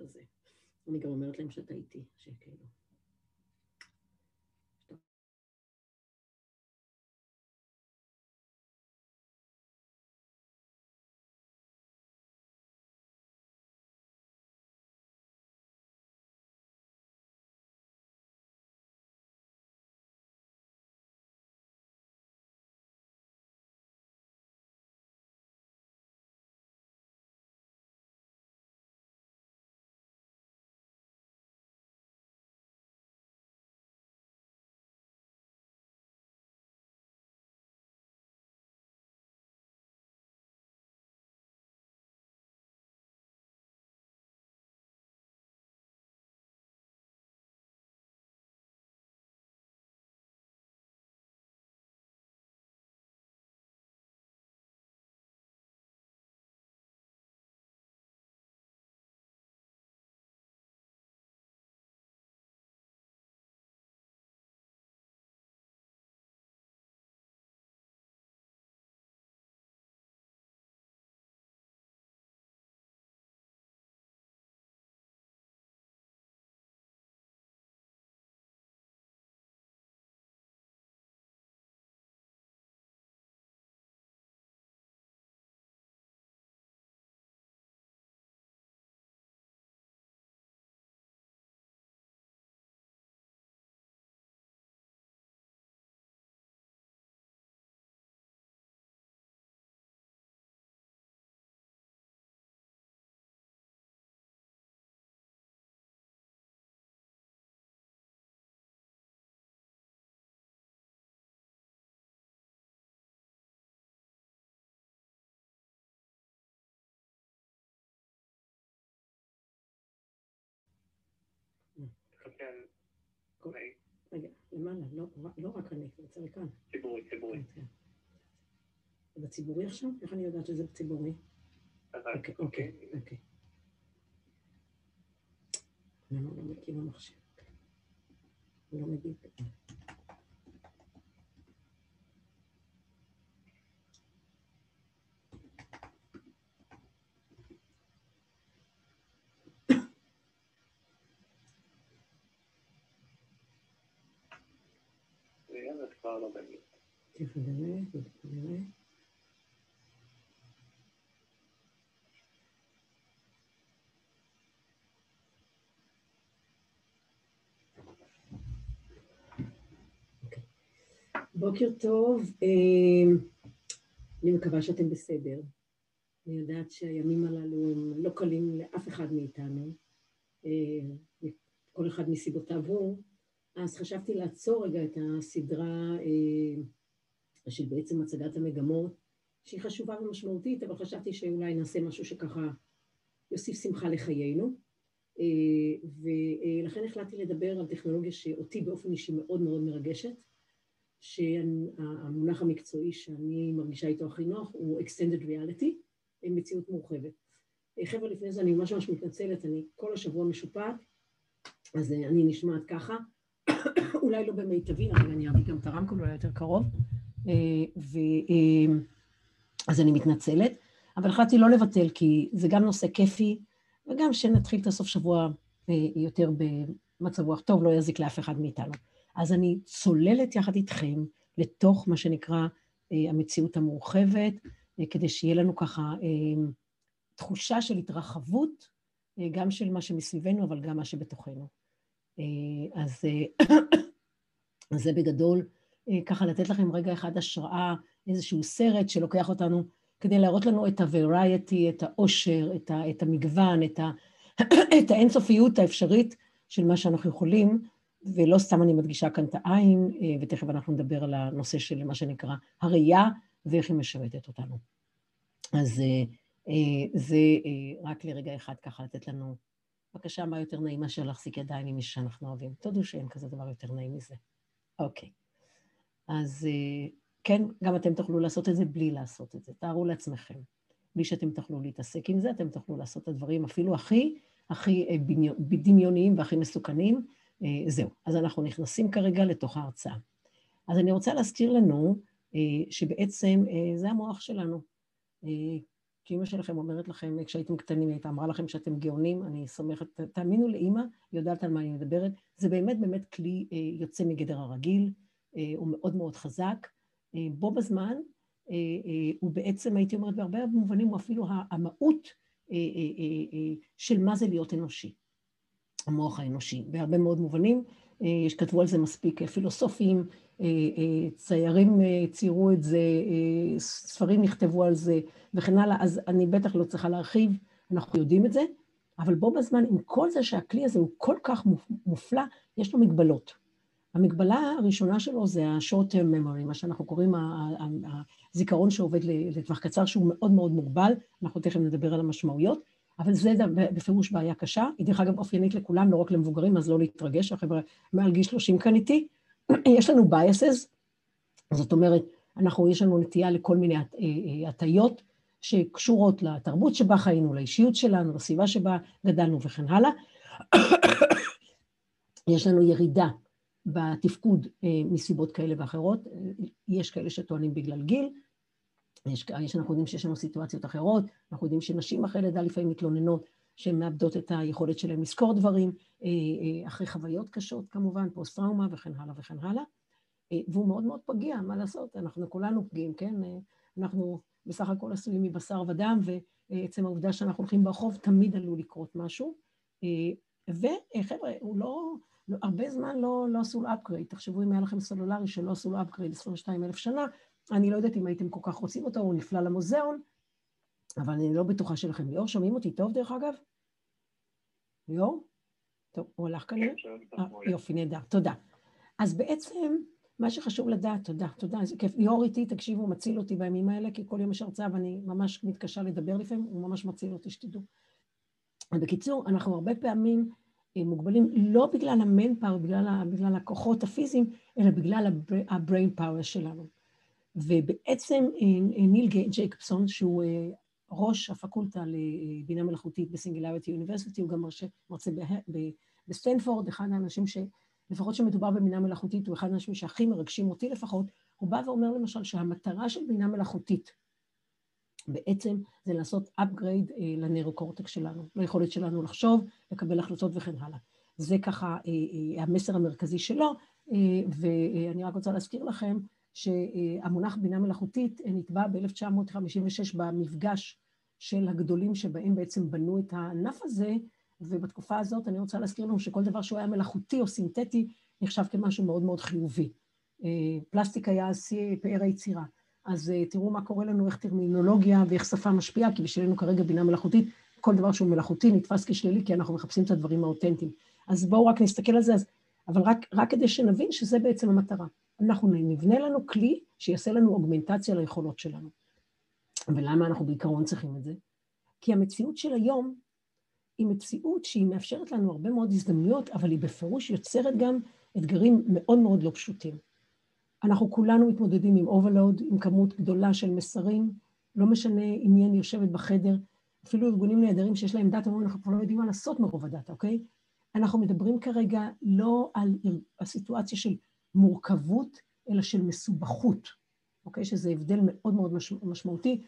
הזה. אני גם אומרת להם שאתה איתי, שכאילו. רגע, למעלה, לא, לא רק אני, אני רוצה לכאן. ציבורי, ציבורי. כן. זה בציבורי עכשיו? איך אני יודעת שזה בציבורי? אוקיי, אוקיי, אוקיי. למה לא מקים המחשב? לא מגיב. כבר לא. אוקיי. בוקר טוב, אה, אני מקווה שאתם בסדר. אני יודעת שהימים הללו הם לא קלים לאף אחד מאיתנו, אה, כל אחד מסיבותיו הוא, אז חשבתי לעצור רגע את הסדרה אה, של בעצם הצגת המגמות, שהיא חשובה ומשמעותית, אבל חשבתי שאולי נעשה משהו שככה יוסיף שמחה לחיינו. אה, ולכן החלטתי לדבר על טכנולוגיה שאותי באופן אישי מאוד מאוד מרגשת, שהמונח המקצועי שאני מרגישה איתו הכי נוח הוא Extended Reality, מציאות מורחבת. אה, חבר'ה, לפני זה אני ממש ממש מתנצלת, אני כל השבוע משופעת, אז אני נשמעת ככה. אולי לא במיטבי, אבל אני אביא גם את הרמקול אולי יותר קרוב. אה, ו... אה, אז אני מתנצלת, אבל החלטתי לא לבטל, כי זה גם נושא כיפי, וגם שנתחיל את הסוף שבוע אה, יותר במצב רוח טוב, לא יזיק לאף אחד מאיתנו. אז אני צוללת יחד איתכם לתוך מה שנקרא המציאות המורחבת, כדי שיהיה לנו ככה תחושה של התרחבות, גם של מה שמסביבנו, אבל גם מה שבתוכנו. אה, אז, אה, אז זה בגדול, אה, ככה לתת לכם רגע אחד השראה, איזשהו סרט שלוקח אותנו כדי להראות לנו את ה-variety, את העושר, את, ה, את המגוון, את, ה, את האינסופיות האפשרית של מה שאנחנו יכולים, ולא סתם אני מדגישה כאן את העין, ותכף אנחנו נדבר על הנושא של מה שנקרא הראייה ואיך היא משרתת אותנו. אז זה רק לרגע אחד ככה לתת לנו בבקשה, מה יותר נעים מאשר להחזיק ידיים עם מי שאנחנו אוהבים? תודו שאין כזה דבר יותר נעים מזה. אוקיי. אז אה, כן, גם אתם תוכלו לעשות את זה בלי לעשות את זה. תארו לעצמכם. בלי שאתם תוכלו להתעסק עם זה, אתם תוכלו לעשות את הדברים אפילו הכי, הכי אה, דמיוניים והכי מסוכנים. אה, זהו. אז אנחנו נכנסים כרגע לתוך ההרצאה. אז אני רוצה להזכיר לנו שבעצם זה המוח שלנו. כשאימא שלכם אומרת לכם, כשהייתם קטנים, היא הייתה אמרה לכם שאתם גאונים, אני סומכת, תאמינו לאימא, היא יודעת על מה אני מדברת. זה באמת באמת כלי אה, יוצא מגדר הרגיל, אה, הוא מאוד מאוד חזק. אה, בו בזמן, הוא בעצם, הייתי אומרת, בהרבה מובנים הוא אפילו המהות של מה זה להיות אנושי, המוח האנושי. בהרבה מאוד מובנים, כתבו על זה מספיק פילוסופים, ציירים ציירו את זה, ספרים נכתבו על זה וכן הלאה, אז אני בטח לא צריכה להרחיב, אנחנו יודעים את זה, אבל בו בזמן, עם כל זה שהכלי הזה הוא כל כך מופלא, יש לו מגבלות. המגבלה הראשונה שלו זה ה-short term memory, מה שאנחנו קוראים הזיכרון שעובד לטווח קצר, שהוא מאוד מאוד מוגבל, אנחנו תכף נדבר על המשמעויות, אבל זה בפירוש בעיה קשה, היא דרך אגב אופיינית לכולם, לא רק למבוגרים, אז לא להתרגש, החבר'ה מעל גיל 30 כאן איתי. יש לנו biases, זאת אומרת, אנחנו, יש לנו נטייה לכל מיני אה, אה, הטיות שקשורות לתרבות שבה חיינו, לאישיות שלנו, לסביבה שבה גדלנו וכן הלאה. יש לנו ירידה בתפקוד אה, מסיבות כאלה ואחרות, יש כאלה שטוענים בגלל גיל, יש, אנחנו יודעים שיש לנו סיטואציות אחרות, אנחנו יודעים שנשים אחרי לידה לפעמים מתלוננות שהן מאבדות את היכולת שלהן לזכור דברים, אה, אה, אחרי חוויות קשות כמובן, פוסט-טראומה וכן הלאה וכן הלאה. אה, והוא מאוד מאוד פגיע, מה לעשות? אנחנו כולנו פגיעים, כן? אנחנו בסך הכל עשויים מבשר ודם, ועצם העובדה שאנחנו הולכים ברחוב תמיד עלול לקרות משהו. וחבר'ה, הוא לא, לא, הרבה זמן לא, לא עשו לו upgrade. תחשבו אם היה לכם סלולרי שלא עשו לו upgrade 22 אלף שנה, אני לא יודעת אם הייתם כל כך רוצים אותו, הוא נפלא למוזיאון, אבל אני לא בטוחה שלכם. ליאור, שומעים אותי טוב דרך אגב? ליאור? טוב, הוא הלך כנראה? כן, אה, יופי, נהדר, תודה. אז בעצם, מה שחשוב לדעת, תודה, תודה, איזה כיף. ליאור איתי, תקשיבו, הוא מציל אותי בימים האלה, כי כל יום יש הרצאה ואני ממש מתקשה לדבר לפעמים, הוא ממש מציל אותי, שתדעו. בקיצור, אנחנו הרבה פעמים אה, מוגבלים לא בגלל ה manpower, בגלל, בגלל הכוחות הפיזיים, אלא בגלל ה-brain power שלנו. ובעצם אה, אה, ניל ג'ייקובסטיין, שהוא ראש הפקולטה לבינה מלאכותית ב Singularity University, הוא גם מרשה, מרצה בסטנפורד, אחד האנשים ש... לפחות שמדובר בבינה מלאכותית, הוא אחד האנשים שהכי מרגשים אותי לפחות, הוא בא ואומר למשל שהמטרה של בינה מלאכותית בעצם זה לעשות upgrade לנרוקורטקס שלנו, ליכולת שלנו לחשוב, לקבל החלטות וכן הלאה. זה ככה המסר המרכזי שלו, ואני רק רוצה להזכיר לכם שהמונח בינה מלאכותית נתבע ב-1956 במפגש של הגדולים שבהם בעצם בנו את הענף הזה, ובתקופה הזאת אני רוצה להזכיר לנו שכל דבר שהוא היה מלאכותי או סינתטי נחשב כמשהו מאוד מאוד חיובי. פלסטיק היה שיא פאר היצירה. אז תראו מה קורה לנו, איך טרמינולוגיה ואיך שפה משפיעה, כי בשבילנו כרגע בינה מלאכותית, כל דבר שהוא מלאכותי נתפס כשלילי, כי אנחנו מחפשים את הדברים האותנטיים. אז בואו רק נסתכל על זה, אז, אבל רק, רק כדי שנבין שזה בעצם המטרה. אנחנו נבנה לנו כלי שיעשה לנו אוגמנטציה ליכולות שלנו. ולמה אנחנו בעיקרון צריכים את זה? כי המציאות של היום היא מציאות שהיא מאפשרת לנו הרבה מאוד הזדמנויות, אבל היא בפירוש יוצרת גם אתגרים מאוד מאוד לא פשוטים. אנחנו כולנו מתמודדים עם overload, עם כמות גדולה של מסרים, לא משנה מי אני יושבת בחדר, אפילו ארגונים נהדרים שיש להם דאטה, אנחנו כבר לא יודעים מה לעשות מרוב הדאטה, אוקיי? אנחנו מדברים כרגע לא על הסיטואציה של מורכבות, אלא של מסובכות, אוקיי? שזה הבדל מאוד מאוד משמעותי.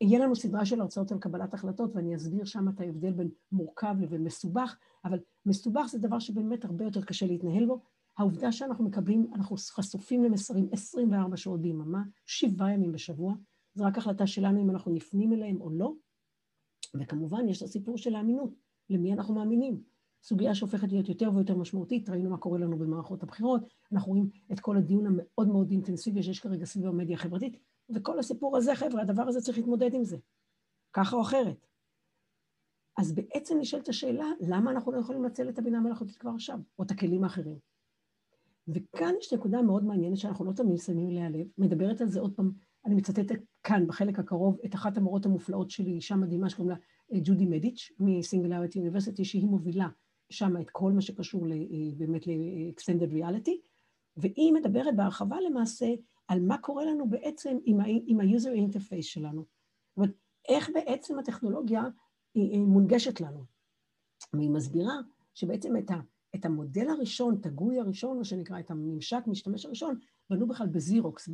יהיה לנו סדרה של הרצאות על קבלת החלטות, ואני אסביר שם את ההבדל בין מורכב לבין מסובך, אבל מסובך זה דבר שבאמת הרבה יותר קשה להתנהל בו. העובדה שאנחנו מקבלים, אנחנו חשופים למסרים 24 שעות ביממה, שבעה ימים בשבוע, זו רק החלטה שלנו אם אנחנו נפנים אליהם או לא, וכמובן יש את הסיפור של האמינות, למי אנחנו מאמינים. סוגיה שהופכת להיות יותר ויותר משמעותית, ראינו מה קורה לנו במערכות הבחירות, אנחנו רואים את כל הדיון המאוד מאוד אינטנסיבי שיש כרגע סביב המדיה החברתית, וכל הסיפור הזה, חבר'ה, הדבר הזה צריך להתמודד עם זה, ככה או אחרת. אז בעצם נשאלת השאלה, למה אנחנו לא יכולים לנצל את הבינה המלאכותית כבר עכשיו, או את הכלים האחרים? וכאן יש נקודה מאוד מעניינת שאנחנו לא תמיד שמים אליה לב, מדברת על זה עוד פעם, אני מצטטת כאן, בחלק הקרוב, את אחת המורות המופלאות שלי, אישה מדהימה שקוראים לה אה, ג'ודי מדיץ', מסינגולריטי אוניברסיטי, שהיא מובילה שם את כל מה שקשור אה, באמת ל-extended reality, והיא מדברת בהרחבה למעשה על מה קורה לנו בעצם עם, ה-user interface שלנו. זאת אומרת, איך בעצם הטכנולוגיה היא מונגשת לנו. והיא מסבירה שבעצם את, ה, את המודל הראשון, את הגוי הראשון, מה שנקרא, את הממשק משתמש הראשון, בנו בכלל בזירוקס,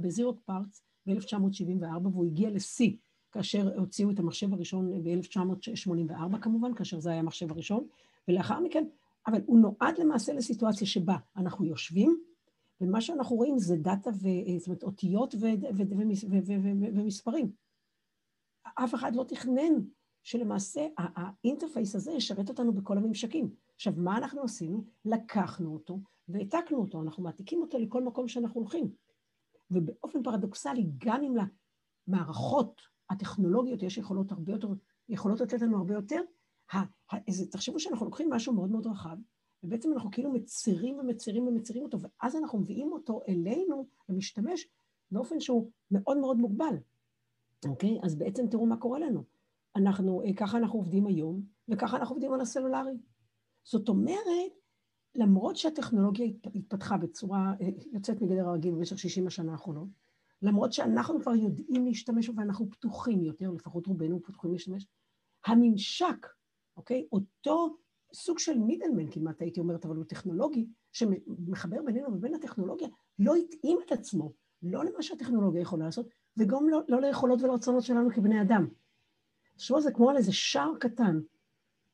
בזירוק פארטס ב-1974, והוא הגיע לשיא כאשר הוציאו את המחשב הראשון ב-1984 כמובן, כאשר זה היה המחשב הראשון, ולאחר מכן, אבל הוא נועד למעשה לסיטואציה שבה אנחנו יושבים, ומה שאנחנו רואים זה דאטה, ו, זאת אומרת, אותיות ו, ו, ו, ו, ו, ו, ומספרים. אף אחד לא תכנן שלמעשה ה interface הזה ישרת אותנו בכל הממשקים. עכשיו, מה אנחנו עשינו? לקחנו אותו והעתקנו אותו, אנחנו מעתיקים אותו לכל מקום שאנחנו הולכים. ובאופן פרדוקסלי, גם אם למערכות הטכנולוגיות יש יכולות הרבה יותר, יכולות לתת לנו הרבה יותר, תחשבו שאנחנו לוקחים משהו מאוד מאוד רחב, ובעצם אנחנו כאילו מצרים ומצרים ומצרים אותו, ואז אנחנו מביאים אותו אלינו למשתמש באופן שהוא מאוד מאוד מוגבל, אוקיי? אז בעצם תראו מה קורה לנו. אנחנו, אה, ככה אנחנו עובדים היום, וככה אנחנו עובדים על הסלולרי. זאת אומרת, למרות שהטכנולוגיה התפתחה בצורה אה, יוצאת מגדר הרגיל במשך 60 השנה האחרונות, למרות שאנחנו כבר יודעים להשתמש ואנחנו פתוחים יותר, לפחות רובנו פתוחים להשתמש, הממשק, אוקיי? אותו סוג של מידלמן כמעט הייתי אומרת, אבל הוא טכנולוגי, שמחבר בינינו ובין הטכנולוגיה, לא התאים את עצמו, לא למה שהטכנולוגיה יכולה לעשות, וגם לא, לא ליכולות ולרצונות שלנו כבני אדם. תחשבו על זה כמו על איזה שער קטן,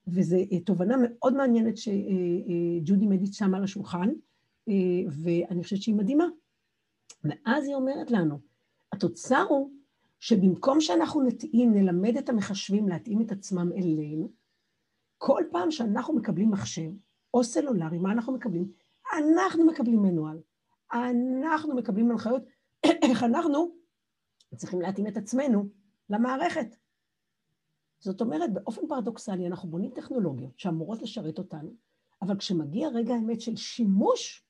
וזו אה, תובנה מאוד מעניינת שג'ודי אה, אה, מדיץ שמה על השולחן, ואני חושבת שהיא מדהימה. ואז היא אומרת לנו, התוצר הוא שבמקום שאנחנו נתאים, נלמד את המחשבים להתאים את עצמם אלינו, כל פעם שאנחנו מקבלים מחשב או סלולרי, מה אנחנו מקבלים? אנחנו מקבלים מנואל, אנחנו מקבלים הנחיות איך אנחנו צריכים להתאים את עצמנו למערכת. זאת אומרת, באופן פרדוקסלי אנחנו בונים טכנולוגיות שאמורות לשרת אותנו, אבל כשמגיע רגע האמת של שימוש,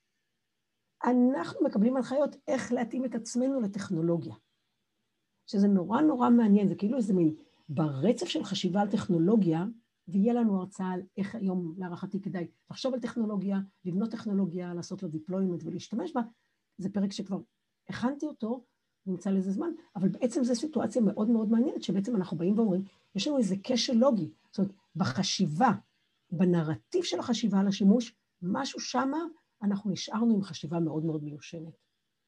אנחנו מקבלים הנחיות איך להתאים את עצמנו לטכנולוגיה. שזה נורא נורא מעניין, זה כאילו איזה מין, ברצף של חשיבה על טכנולוגיה, ויהיה לנו הרצאה על איך היום, להערכתי, כדאי לחשוב על טכנולוגיה, לבנות טכנולוגיה, לעשות לו deployment ולהשתמש בה, זה פרק שכבר הכנתי אותו, נמצא לזה זמן, אבל בעצם זו סיטואציה מאוד מאוד מעניינת, שבעצם אנחנו באים ואומרים, יש לנו איזה כשל לוגי, זאת אומרת, בחשיבה, בנרטיב של החשיבה על השימוש, משהו שמה אנחנו נשארנו עם חשיבה מאוד מאוד מיושנת,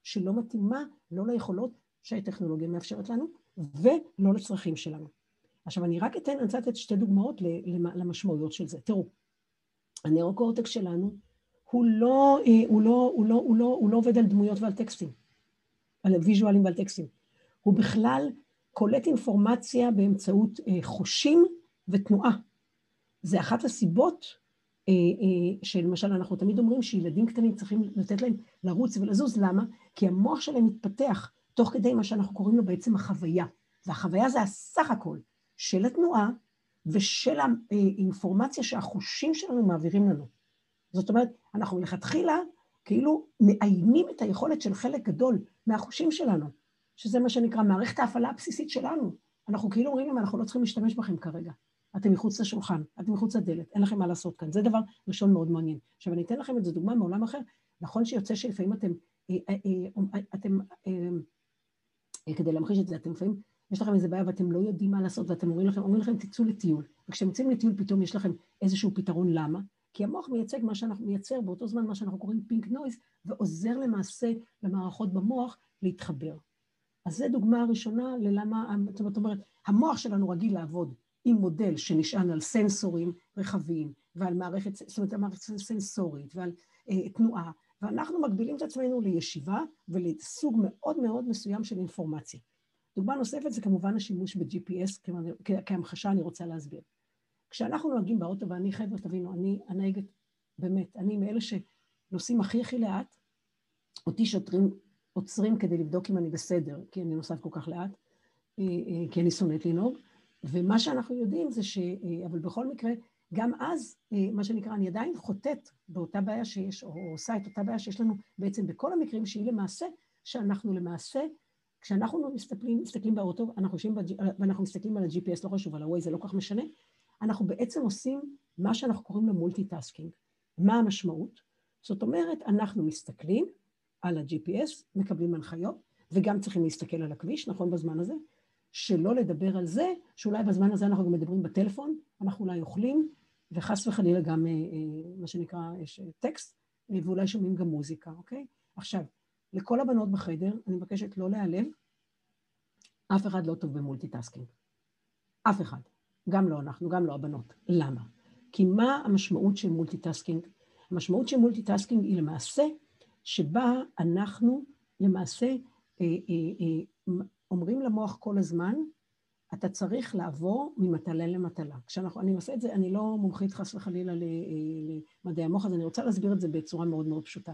שלא מתאימה לא ליכולות שהטכנולוגיה מאפשרת לנו, ולא לצרכים שלנו. עכשיו, אני רק אתן, אני רוצה לתת שתי דוגמאות למשמעויות של זה. תראו, הנאו-קורטקס שלנו הוא לא, אה, הוא, לא, הוא, לא, הוא, לא, הוא לא עובד על דמויות ועל טקסטים, על ויז'ואלים ועל טקסטים. הוא בכלל קולט אינפורמציה באמצעות אה, חושים ותנועה. זה אחת הסיבות אה, שלמשל אנחנו תמיד אומרים שילדים קטנים צריכים לתת להם לרוץ ולזוז. למה? כי המוח שלהם מתפתח תוך כדי מה שאנחנו קוראים לו בעצם החוויה. והחוויה זה הסך הכל של התנועה ושל האינפורמציה שהחושים שלנו מעבירים לנו. זאת אומרת, אנחנו מלכתחילה כאילו מאיימים את היכולת של חלק גדול מהחושים שלנו, שזה מה שנקרא מערכת ההפעלה הבסיסית שלנו. אנחנו כאילו אומרים להם, אנחנו לא צריכים להשתמש בכם כרגע. אתם מחוץ לשולחן, אתם מחוץ לדלת, אין לכם מה לעשות כאן. זה דבר ראשון מאוד מעניין. עכשיו, אני אתן לכם את זה דוגמה מעולם אחר. נכון שיוצא שלפעמים אתם, אה, אה, אה, אתם, כדי להמחיש את זה, אתם לפעמים, יש לכם איזה בעיה ואתם לא יודעים מה לעשות, ואתם אומרים לכם, אומרים לכם, תצאו לטיול. וכשאתם יוצאים לטיול פתאום יש לכם איזשהו פתרון למה, כי המוח מייצג מה שאנחנו מייצר באותו זמן, מה שאנחנו קוראים פינק נויז, ועוזר למעשה למערכות במוח להתחבר. אז זו דוגמה ראשונה ללמה, זאת אומרת, המוח שלנו רגיל לעבוד עם מודל שנשען על סנסורים רחבים ועל מערכת, זאת אומרת, מערכת סנסורית ועל אה, תנועה, ואנחנו מגבילים את עצמנו לישיבה ולסוג מאוד מאוד מסוים של אינפורמציה. דוגמה נוספת זה כמובן השימוש ב-GPS, כהמחשה אני רוצה להסביר. כשאנחנו נוהגים באוטו, ואני, חבר'ה, תבינו, אני הנהגת, באמת, אני מאלה שנוסעים הכי הכי לאט, אותי שוטרים עוצרים כדי לבדוק אם אני בסדר, כי אני נוסעת כל כך לאט, אה, אה, כי אני שונאת לנהוג, ומה שאנחנו יודעים זה ש... אה, אבל בכל מקרה, גם אז, מה שנקרא, אני עדיין חוטאת באותה בעיה שיש, או עושה את אותה בעיה שיש לנו בעצם בכל המקרים, שהיא למעשה, שאנחנו למעשה, כשאנחנו מסתכלים, מסתכלים באוטו, אנחנו יושבים, ואנחנו מסתכלים על ה-GPS, לא חשוב, על ה-Way, זה לא כל כך משנה, אנחנו בעצם עושים מה שאנחנו קוראים לו multitasking. מה המשמעות? זאת אומרת, אנחנו מסתכלים על ה-GPS, מקבלים הנחיות, וגם צריכים להסתכל על הכביש, נכון בזמן הזה? שלא לדבר על זה, שאולי בזמן הזה אנחנו גם מדברים בטלפון, אנחנו אולי אוכלים, וחס וחלילה גם אה, אה, מה שנקרא, יש אה, טקסט, ואולי שומעים גם מוזיקה, אוקיי? עכשיו, לכל הבנות בחדר, אני מבקשת לא להיעלב, אף אחד לא טוב ב multitasking. אף אחד. גם לא אנחנו, גם לא הבנות. למה? כי מה המשמעות של multitasking? המשמעות של multitasking היא למעשה שבה אנחנו למעשה אה, אה, אה, אומרים למוח כל הזמן, אתה צריך לעבור ממטלה למטלה. כשאני עושה את זה, אני לא מומחית חס וחלילה למדעי המוח, אז אני רוצה להסביר את זה בצורה מאוד מאוד פשוטה.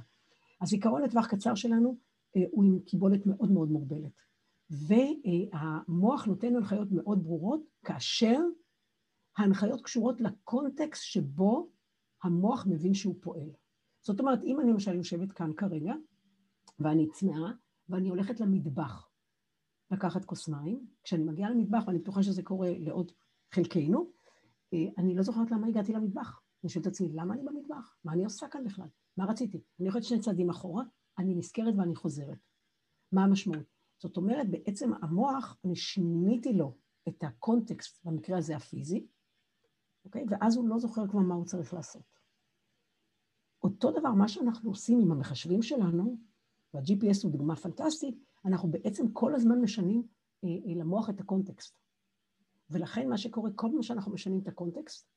הזיכרון לטווח קצר שלנו הוא עם קיבולת מאוד מאוד מוגבלת. והמוח נותן הנחיות מאוד ברורות, כאשר ההנחיות קשורות לקונטקסט שבו המוח מבין שהוא פועל. זאת אומרת, אם אני למשל יושבת כאן כרגע, ואני צמאה, ואני הולכת למטבח לקחת כוס מים, כשאני מגיעה למטבח, ואני בטוחה שזה קורה לעוד חלקנו, אה, אני לא זוכרת למה הגעתי למטבח. אני שואלת את עצמי, למה אני במטבח? מה אני עושה כאן בכלל? מה רציתי? אני הולכת שני צעדים אחורה, אני נזכרת ואני חוזרת. מה המשמעות? זאת אומרת, בעצם המוח, אני שיניתי לו את הקונטקסט, במקרה הזה הפיזי, אוקיי? ואז הוא לא זוכר כבר מה הוא צריך לעשות. אותו דבר, מה שאנחנו עושים עם המחשבים שלנו, וה-GPS הוא דוגמה פנטסטית, אנחנו בעצם כל הזמן משנים אה, אה, למוח את הקונטקסט. ולכן מה שקורה, כל פעם שאנחנו משנים את הקונטקסט,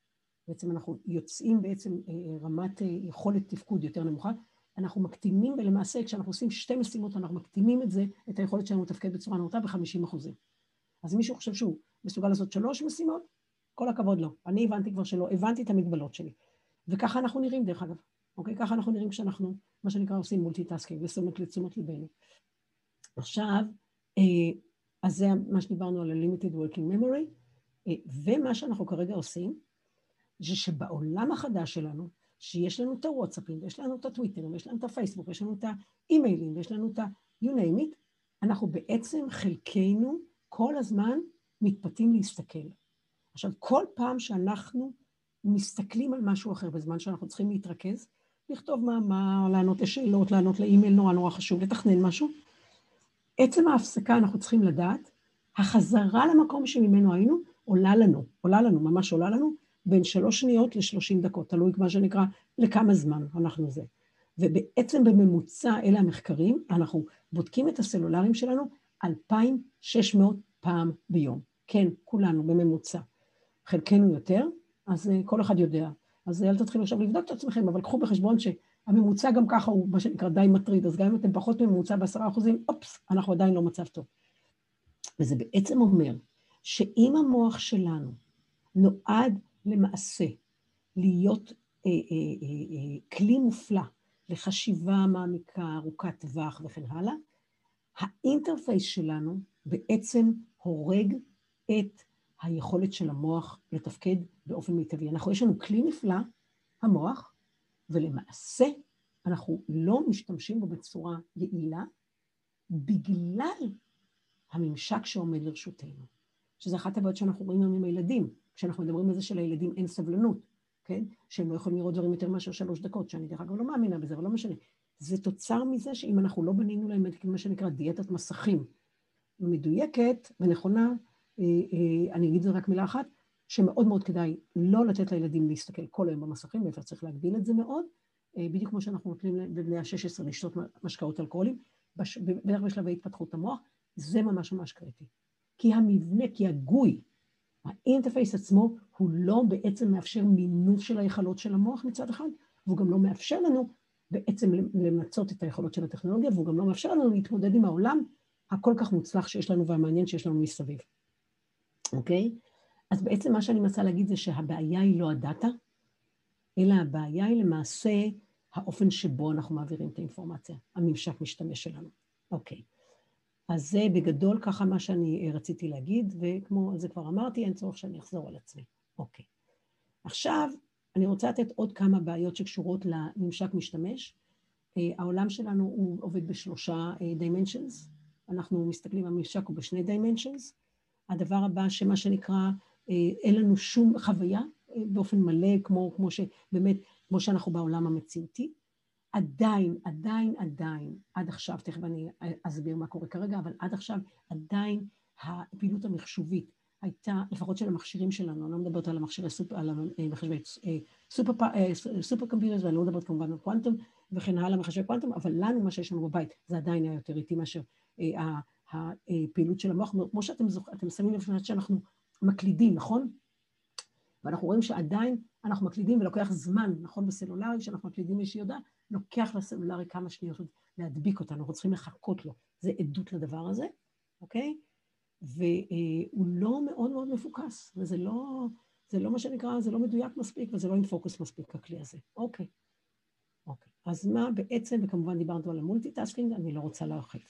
בעצם אנחנו יוצאים בעצם אה, אה רמת אה, יכולת תפקוד יותר נמוכה, אנחנו מקטינים, ולמעשה כשאנחנו עושים שתי משימות, אנחנו מקטינים את זה, את היכולת שלנו לתפקד בצורה נאותה ב-50 אחוזים. אז אם מישהו חושב שהוא מסוגל לעשות שלוש משימות, כל הכבוד לו. אני הבנתי כבר שלא, הבנתי את המגבלות שלי. וככה אנחנו נראים, דרך אגב. אוקיי? ככה אנחנו נראים כשאנחנו, מה שנקרא, עושים multitasking, ושמות לתשומת ליבנו. עכשיו, אז זה מה שדיברנו על ה-limited working memory, ומה שאנחנו כרגע עושים, זה שבעולם החדש שלנו, שיש לנו את הוואטסאפים, ויש לנו את הטוויטרים, ויש לנו את הפייסבוק, ויש לנו את האימיילים, ויש לנו את ה-you name it, אנחנו בעצם חלקנו כל הזמן מתפתים להסתכל. עכשיו, כל פעם שאנחנו מסתכלים על משהו אחר בזמן שאנחנו צריכים להתרכז, לכתוב מאמר, לענות לשאלות, לענות לאימייל, נורא נורא חשוב, לתכנן משהו, עצם ההפסקה, אנחנו צריכים לדעת, החזרה למקום שממנו היינו עולה לנו, עולה לנו, ממש עולה לנו, בין שלוש שניות לשלושים דקות, תלוי מה שנקרא, לכמה זמן אנחנו זה. ובעצם בממוצע, אלה המחקרים, אנחנו בודקים את הסלולריים שלנו 2,600 פעם ביום. כן, כולנו בממוצע. חלקנו יותר, אז אה, כל אחד יודע. אז אל תתחילו עכשיו לבדוק את עצמכם, אבל קחו בחשבון שהממוצע גם ככה הוא מה שנקרא די מטריד, אז גם אם אתם פחות מממוצע בעשרה אחוזים, אופס, אנחנו עדיין לא מצב טוב. וזה בעצם אומר שאם המוח שלנו נועד למעשה להיות אה, אה, אה, אה, כלי מופלא לחשיבה מעמיקה, ארוכת טווח וכן הלאה, האינטרפייס שלנו בעצם הורג את היכולת של המוח לתפקד באופן מיטבי. אנחנו, יש לנו כלי נפלא, המוח, ולמעשה אנחנו לא משתמשים בו בצורה יעילה בגלל הממשק שעומד לרשותנו. שזה אחת הבעיות שאנחנו רואים היום עם הילדים, כשאנחנו מדברים על זה שלילדים אין סבלנות, כן? שהם לא יכולים לראות דברים יותר מאשר שלוש דקות, שאני דרך אגב לא מאמינה בזה, אבל לא משנה. זה תוצר מזה שאם אנחנו לא בנינו להם את מה שנקרא דיאטת מסכים מדויקת ונכונה, אה, אה, אני אגיד את זה רק מילה אחת, שמאוד מאוד כדאי לא לתת לילדים להסתכל כל היום במסכים, ואיפה צריך להגביל את זה מאוד, אה, בדיוק כמו שאנחנו נותנים לבני ה-16 לשתות משקאות אלכוהולים, בטח בשלבי התפתחות המוח, זה ממש ממש קריטי. כי המבנה, כי ה GUI, ה interface עצמו, הוא לא בעצם מאפשר מינוף של היכולות של המוח מצד אחד, והוא גם לא מאפשר לנו בעצם למצות את היכולות של הטכנולוגיה, והוא גם לא מאפשר לנו להתמודד עם העולם הכל כך מוצלח שיש לנו והמעניין שיש לנו מסביב. אוקיי? אז בעצם מה שאני מנסה להגיד זה שהבעיה היא לא ה data, אלא הבעיה היא למעשה האופן שבו אנחנו מעבירים את האינפורמציה, הממשק משתמש שלנו. אוקיי. אז זה בגדול ככה מה שאני אה, רציתי להגיד, וכמו זה כבר אמרתי, אין צורך שאני אחזור על עצמי. אוקיי. עכשיו, אני רוצה לתת עוד כמה בעיות שקשורות לממשק משתמש. אה, העולם שלנו הוא עובד בשלושה dimensions, אה, אנחנו מסתכלים, הממשק הוא בשני dimensions, הדבר הבא, שמה שנקרא, אין לנו שום חוויה באופן מלא, כמו, כמו שבאמת, כמו שאנחנו בעולם המציאותי. עדיין, עדיין, עדיין, עד עכשיו, תכף אני אסביר מה קורה כרגע, אבל עד עכשיו עדיין הפעילות המחשובית הייתה, לפחות של המכשירים שלנו, אני לא מדברת על המכשירי המחשבי אה, סופר, סופר קומפיוטרס, ואני לא מדברת כמובן על קוונטום וכן הלאה, מחשבי קוונטום, אבל לנו, מה שיש לנו בבית, זה עדיין היה יותר איטי מאשר הפעילות של המוח. כמו שאתם זוכ... אתם שמים לב שאנחנו מקלידים, נכון? ואנחנו רואים שעדיין אנחנו מקלידים ולוקח זמן, נכון בסלולרי, כשאנחנו מקלידים איזושהי הודעה, לוקח לסלולרי כמה שניות להדביק אותנו, אנחנו צריכים לחכות לו. זה עדות לדבר הזה, אוקיי? והוא לא מאוד מאוד מפוקס, וזה לא, זה לא מה שנקרא, זה לא מדויק מספיק וזה לא עם פוקוס מספיק, הכלי הזה. אוקיי. אוקיי. אז מה בעצם, וכמובן דיברנו על ה multitasking, אני לא רוצה להרחיב.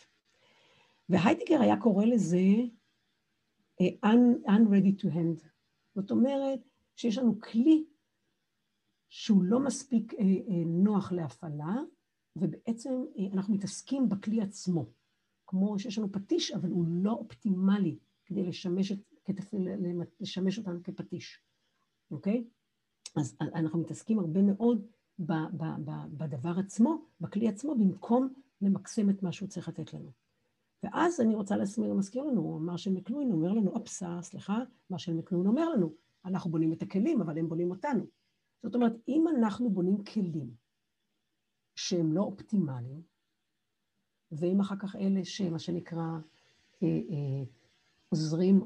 והיידיגר היה קורא לזה uh, un, unready to hand. זאת אומרת שיש לנו כלי שהוא לא מספיק uh, uh, נוח להפעלה, ובעצם uh, אנחנו מתעסקים בכלי עצמו. כמו שיש לנו פטיש, אבל הוא לא אופטימלי כדי לשמש, את, לשמש אותנו כפטיש, אוקיי? אז אנחנו מתעסקים הרבה מאוד ב, ב, ב, בדבר עצמו, בכלי עצמו, במקום למקסם את מה שהוא צריך לתת לנו. ואז אני רוצה להסביר, מזכיר לנו, מרשל מקלוין אומר לנו, אופסה, סליחה, מרשל מקלוין אומר לנו, אנחנו בונים את הכלים, אבל הם בונים אותנו. זאת אומרת, אם אנחנו בונים כלים שהם לא אופטימליים, והם אחר כך אלה שמה שנקרא אה, אה, עוזרים,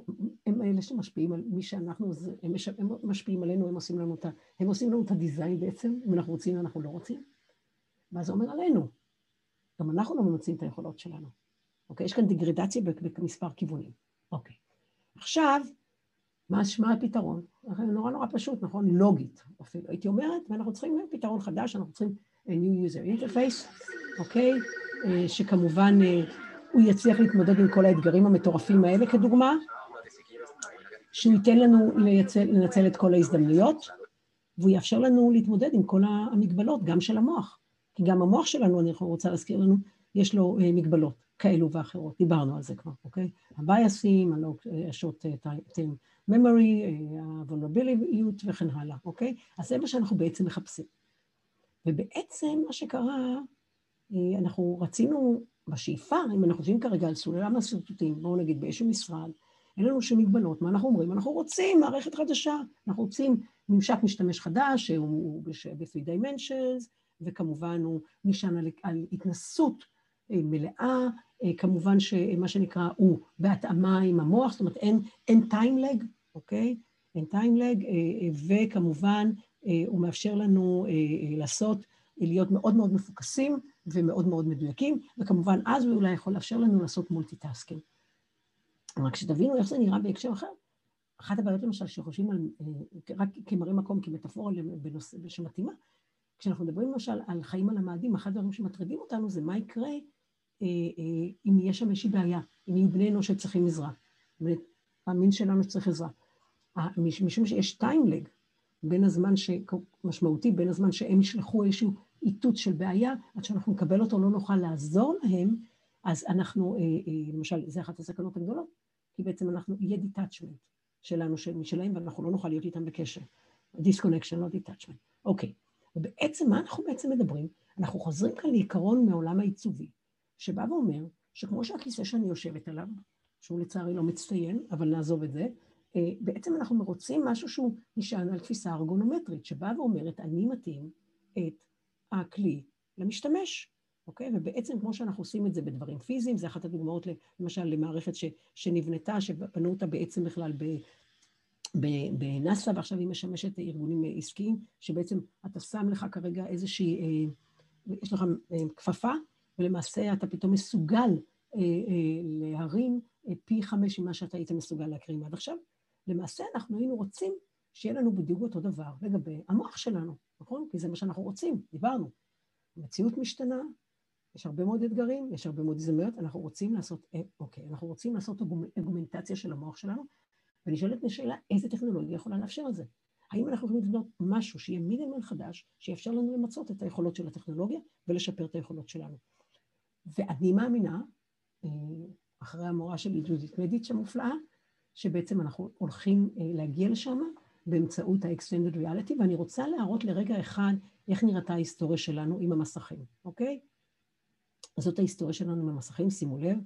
הם אלה שמשפיעים על מי שאנחנו, הם, הם משפיעים עלינו, הם עושים לנו את. הם עושים לנו את הדיזיין בעצם, אם אנחנו רוצים אנחנו לא רוצים. ואז זה אומר עלינו. גם אנחנו לא ממצים את היכולות שלנו. אוקיי? יש כאן דיגרדציה במספר כיוונים. אוקיי. עכשיו, מה, מה הפתרון? נורא נורא פשוט, נכון? לוגית אפילו, הייתי אומרת, ואנחנו צריכים פתרון חדש, אנחנו צריכים New User Interface, אוקיי? אה, שכמובן אה, הוא יצליח להתמודד עם כל האתגרים המטורפים האלה כדוגמה, שהוא ייתן לנו לייצל, לנצל את כל ההזדמנויות, והוא יאפשר לנו להתמודד עם כל המגבלות, גם של המוח. כי גם המוח שלנו, אני רוצה להזכיר לנו, יש לו אה, מגבלות כאלו ואחרות, דיברנו על זה כבר, אוקיי? הבייסים, השוט memory, ה-vulnerability וכן הלאה, אוקיי? אז זה מה שאנחנו בעצם מחפשים. ובעצם מה שקרה, אה, אנחנו רצינו בשאיפה, אם אנחנו חושבים כרגע על סוללה מהשרטוטים, בואו נגיד באיזשהו משרד, אין לנו שום מגבלות, מה אנחנו אומרים? אנחנו רוצים מערכת חדשה, אנחנו רוצים ממשק משתמש חדש, שהוא ב-3 dimensions, וכמובן הוא נשען על, על התנסות אה, מלאה, אה, כמובן שמה שנקרא הוא בהתאמה עם המוח, זאת אומרת אין, אין time lag, אוקיי? אין time lag, וכמובן הוא מאפשר לנו לעשות, להיות מאוד מאוד מפוקסים, ומאוד מאוד מדויקים, וכמובן אז הוא אולי יכול לאפשר לנו לעשות multitasking. רק שתבינו איך זה נראה בהקשר אחר. אחת הבעיות למשל שחושבים על, אה, רק כמראה מקום, כמטאפורה בנושא שמתאימה, כשאנחנו מדברים למשל על חיים על המאדים, אחד הדברים שמטרידים אותנו זה מה יקרה אה, אה, אם יש שם איזושהי בעיה, אם יהיו בני אנוש שצריכים עזרה, והמין שלנו שצריך עזרה. משום שיש טיימלג בין הזמן, משמעותי בין הזמן שהם ישלחו איזשהו איתות של בעיה, עד שאנחנו נקבל אותו לא נוכל לעזור להם, אז אנחנו, אה, אה, למשל, זה אחת הסכנות הגדולות, כי בעצם אנחנו, יהיה detachment שלנו, משלהם, ואנחנו לא נוכל להיות איתם בקשר. disconnection, לא detachment. אוקיי, ובעצם, מה אנחנו בעצם מדברים? אנחנו חוזרים כאן לעיקרון מעולם העיצובי, שבא ואומר שכמו שהכיסא שאני יושבת עליו, שהוא לצערי לא מצטיין, אבל נעזוב את זה, בעצם אנחנו רוצים משהו שהוא נשען על תפיסה ארגונומטרית, שבאה ואומרת, אני מתאים את הכלי למשתמש, אוקיי? ובעצם כמו שאנחנו עושים את זה בדברים פיזיים, זה אחת הדוגמאות למשל למערכת ש, שנבנתה, שבנו אותה בעצם בכלל ב... בנאס"א, ועכשיו היא משמשת ארגונים עסקיים, שבעצם אתה שם לך כרגע איזושהי, אה, יש לך אה, כפפה, ולמעשה אתה פתאום מסוגל אה, להרים פי חמש ממה שאתה היית מסוגל להקרים עד עכשיו. למעשה אנחנו היינו רוצים שיהיה לנו בדיוק אותו דבר לגבי המוח שלנו. נכון? כי זה מה שאנחנו רוצים, דיברנו. המציאות משתנה, יש הרבה מאוד אתגרים, יש הרבה מאוד הזדמנויות, אנחנו רוצים לעשות, אה, אוקיי, אנחנו רוצים לעשות אגומנטציה של המוח שלנו, ונשאלת השאלה, איזה טכנולוגיה יכולה לאפשר את זה? האם אנחנו יכולים לבנות משהו שיהיה מינימל חדש, שיאפשר לנו למצות את היכולות של הטכנולוגיה ולשפר את היכולות שלנו? ואני מאמינה, אה, אחרי המורה שלי, ג'ודית מדיץ' המופלאה, שבעצם אנחנו הולכים אה, להגיע לשם, באמצעות ה-extended reality, ואני רוצה להראות לרגע אחד איך נראתה ההיסטוריה שלנו עם המסכים, אוקיי? אז זאת ההיסטוריה שלנו עם המסכים, שימו לב,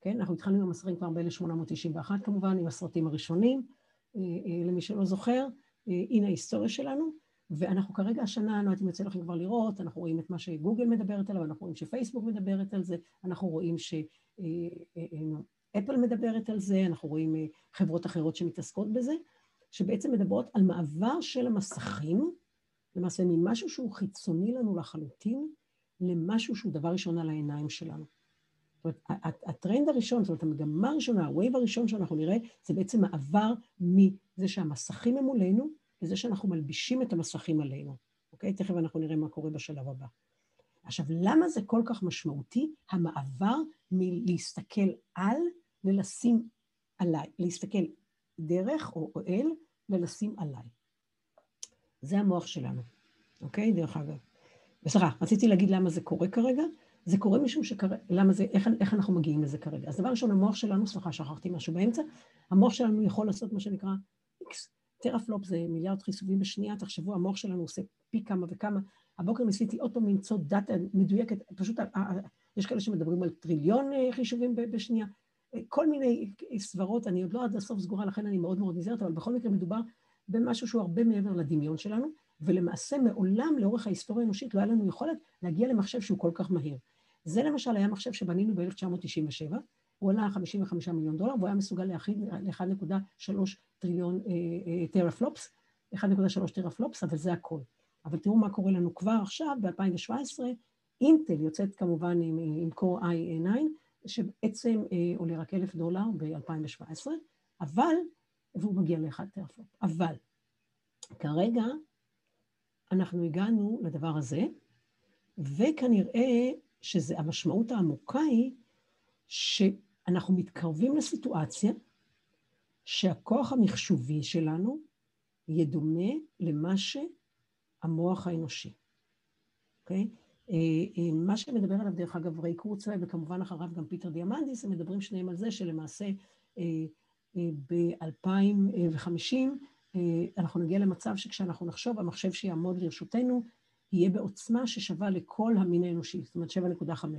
כן? אנחנו התחלנו עם המסכים כבר ב-1891 כמובן, עם הסרטים הראשונים, אה, אה, למי שלא זוכר, הנה ההיסטוריה שלנו, ואנחנו כרגע השנה, לא יודעת אם יוצא לכם כבר לראות, אנחנו רואים את מה שגוגל מדברת עליו, אנחנו רואים שפייסבוק מדברת על זה, אנחנו רואים אפל מדברת על זה, אנחנו רואים אה, חברות אחרות שמתעסקות בזה, שבעצם מדברות על מעבר של המסכים, למעשה ממשהו שהוא חיצוני לנו לחלוטין, למשהו שהוא דבר ראשון על העיניים שלנו. זאת אומרת, הטרנד הראשון, זאת אומרת, המגמה הראשונה, ה wave הראשון שאנחנו נראה, זה בעצם מעבר מזה שהמסכים הם מולנו, לזה שאנחנו מלבישים את המסכים עלינו. אוקיי? תכף אנחנו נראה מה קורה בשלב הבא. עכשיו, למה זה כל כך משמעותי, המעבר מלהסתכל על ללשים עליי, להסתכל דרך או אל ללשים עליי. זה המוח שלנו, אוקיי? דרך אגב. וסליחה, רציתי להגיד למה זה קורה כרגע. זה קורה משום שכרגע, למה זה, איך, איך אנחנו מגיעים לזה כרגע. אז דבר ראשון, המוח שלנו, סליחה, שכחתי משהו באמצע, המוח שלנו יכול לעשות מה שנקרא X. teraflop זה מיליארד חיסובים בשנייה, תחשבו, המוח שלנו עושה פי כמה וכמה. הבוקר ניסיתי עוד פעם למצוא data מדויקת, פשוט יש כאלה שמדברים על טריליון אה, חישובים בשנייה. כל מיני סברות, אני עוד לא עד הסוף סגורה, לכן אני מאוד מאוד נזהרת, אבל בכל מקרה מדובר במשהו שהוא הרבה מעבר לדמיון שלנו, ולמעשה מעולם לאורך ההיסטוריה האנושית לא היה לנו יכולת להגיע למחשב שהוא כל כך מהיר. זה למשל היה מחשב שבנינו ב-1997, הוא עלה 55 מיליון דולר, והוא היה מסוגל להגיע ל-1.3 טריליון teraflops, אה, 1.3 teraflops, אבל זה הכל. אבל תראו מה קורה לנו כבר עכשיו, ב-2017, אינטל יוצאת כמובן עם, עם Core i9, שבעצם אה, עולה רק אלף דולר ב-2017, אבל, והוא מגיע לאחד teraflop, אבל כרגע אנחנו הגענו לדבר הזה, וכנראה שהמשמעות העמוקה היא שאנחנו מתקרבים לסיטואציה שהכוח המחשובי שלנו יהיה דומה למה שהמוח האנושי, אוקיי? Okay? אה, אה, מה שמדבר עליו, דרך אגב, ריי קורצוויי, וכמובן אחריו גם פיטר דיאמנדיס, הם מדברים שניהם על זה שלמעשה אה, ב-2050 אנחנו נגיע למצב שכשאנחנו נחשוב, המחשב שיעמוד לרשותנו יהיה בעוצמה ששווה לכל המין האנושי, זאת אומרת 7.5,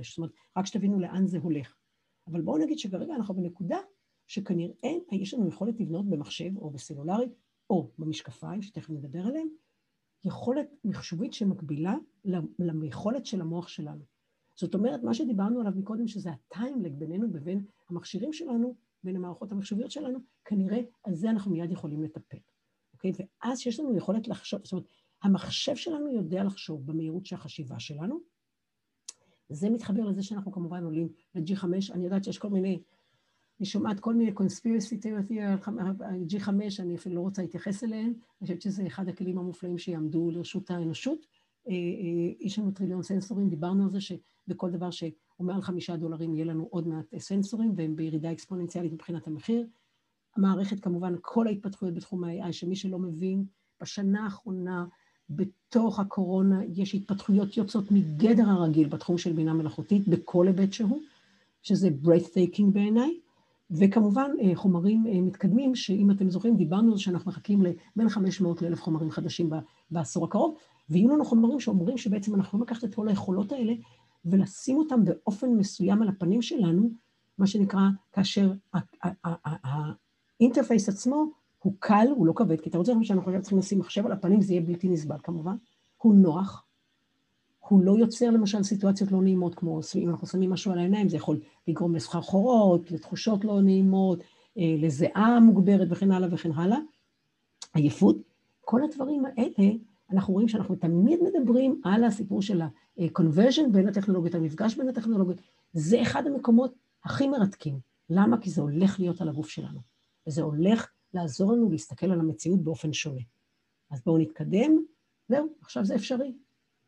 זאת אומרת, רק שתבינו לאן זה הולך. אבל בואו נגיד שכרגע אנחנו בנקודה שכנראה יש לנו יכולת לבנות במחשב או בסלולרי או במשקפיים, שתכף נדבר עליהם, יכולת מחשובית שמקבילה ליכולת של המוח שלנו. זאת אומרת, מה שדיברנו עליו מקודם, שזה הטיימלג בינינו לבין המכשירים שלנו, בין המערכות המחשוביות שלנו, כנראה על זה אנחנו מיד יכולים לטפל, אוקיי? ואז שיש לנו יכולת לחשוב, זאת אומרת, המחשב שלנו יודע לחשוב במהירות של החשיבה שלנו. זה מתחבר לזה שאנחנו כמובן עולים ל-G5, אני יודעת שיש כל מיני אני שומעת כל מיני conspiracy theory על G5, אני אפילו לא רוצה להתייחס אליהן, אני חושבת שזה אחד הכלים המופלאים שיעמדו לרשות האנושות. אה, אה, יש לנו טריליון סנסורים, דיברנו על זה שבכל דבר שהוא מעל חמישה דולרים יהיה לנו עוד מעט סנסורים, והם בירידה אקספוננציאלית מבחינת המחיר. המערכת כמובן, כל ההתפתחויות בתחום ה-AI, שמי שלא מבין, בשנה האחרונה, בתוך הקורונה, יש התפתחויות יוצאות מגדר הרגיל בתחום של בינה מלאכותית, בכל היבט שהוא, שזה breathtaking בעיניי. וכמובן אה, חומרים אה, מתקדמים, שאם אתם זוכרים, דיברנו על שאנחנו מחכים לבין 500 ל-1,000 חומרים חדשים בעשור הקרוב, ויהיו לנו חומרים שאומרים שבעצם אנחנו יכולים לקחת את כל היכולות האלה ולשים אותם באופן מסוים על הפנים שלנו, מה שנקרא, כאשר האינטרפייס עצמו הוא קל, הוא לא כבד, כי אתה רוצה שאנחנו צריכים לשים מחשב על הפנים, זה יהיה בלתי נסבל כמובן, הוא נוח, הוא לא יוצר למשל סיטואציות לא נעימות, כמו אם אנחנו שמים משהו על העיניים, זה יכול לגרום לסחרחורות, לתחושות לא נעימות, אה, לזיעה מוגברת וכן הלאה וכן הלאה, עייפות. כל הדברים האלה, אנחנו רואים שאנחנו תמיד מדברים על הסיפור של ה-conversion בין הטכנולוגיות, המפגש בין הטכנולוגיות. זה אחד המקומות הכי מרתקים. למה? כי זה הולך להיות על הגוף שלנו, וזה הולך לעזור לנו להסתכל על המציאות באופן שונה. אז בואו נתקדם, זהו, עכשיו זה אפשרי.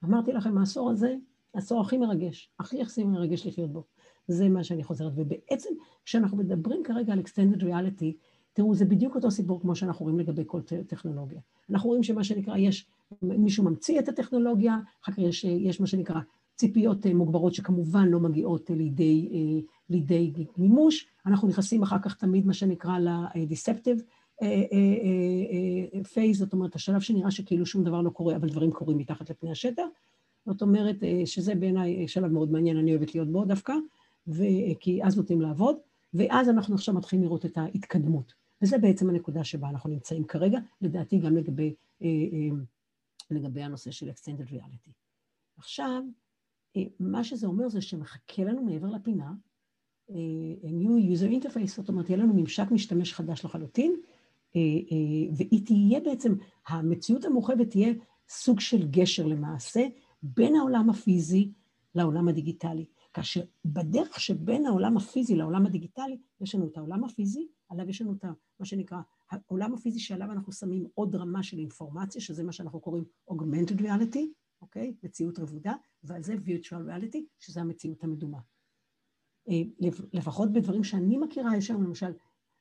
אמרתי לכם, העשור הזה, העשור הכי מרגש, הכי הכי מרגש לחיות בו. זה מה שאני חוזרת. ובעצם, כשאנחנו מדברים כרגע על extended reality, תראו, זה בדיוק אותו סיפור כמו שאנחנו רואים לגבי כל טכנולוגיה. אנחנו רואים שמה שנקרא, יש, מישהו ממציא את הטכנולוגיה, אחר כך יש, יש מה שנקרא ציפיות אה, מוגברות שכמובן לא מגיעות לידי, אה, לידי מימוש. אנחנו נכנסים אחר כך תמיד, מה שנקרא, ל-deceptive פייז, זאת אומרת, השלב שנראה שכאילו שום דבר לא קורה, אבל דברים קורים מתחת לפני השטח. זאת אומרת, שזה בעיניי שלב מאוד מעניין, אני אוהבת להיות בו דווקא, כי אז נותנים לעבוד, ואז אנחנו עכשיו מתחילים לראות את ההתקדמות. וזה בעצם הנקודה שבה אנחנו נמצאים כרגע, לדעתי גם לגבי, לגבי הנושא של Extended Reality. עכשיו, מה שזה אומר זה שמחכה לנו מעבר לפינה new user interface, זאת אומרת, יהיה לנו ממשק משתמש חדש לחלוטין, והיא תהיה בעצם, המציאות המורחבת תהיה סוג של גשר למעשה בין העולם הפיזי לעולם הדיגיטלי. כאשר בדרך שבין העולם הפיזי לעולם הדיגיטלי, יש לנו את העולם הפיזי, עליו יש לנו את מה שנקרא, העולם הפיזי שעליו אנחנו שמים עוד רמה של אינפורמציה, שזה מה שאנחנו קוראים Augmented Reality, אוקיי? מציאות רבודה, ועל זה virtual reality, שזה המציאות המדומה. אה, לפחות בדברים שאני מכירה, יש שם למשל,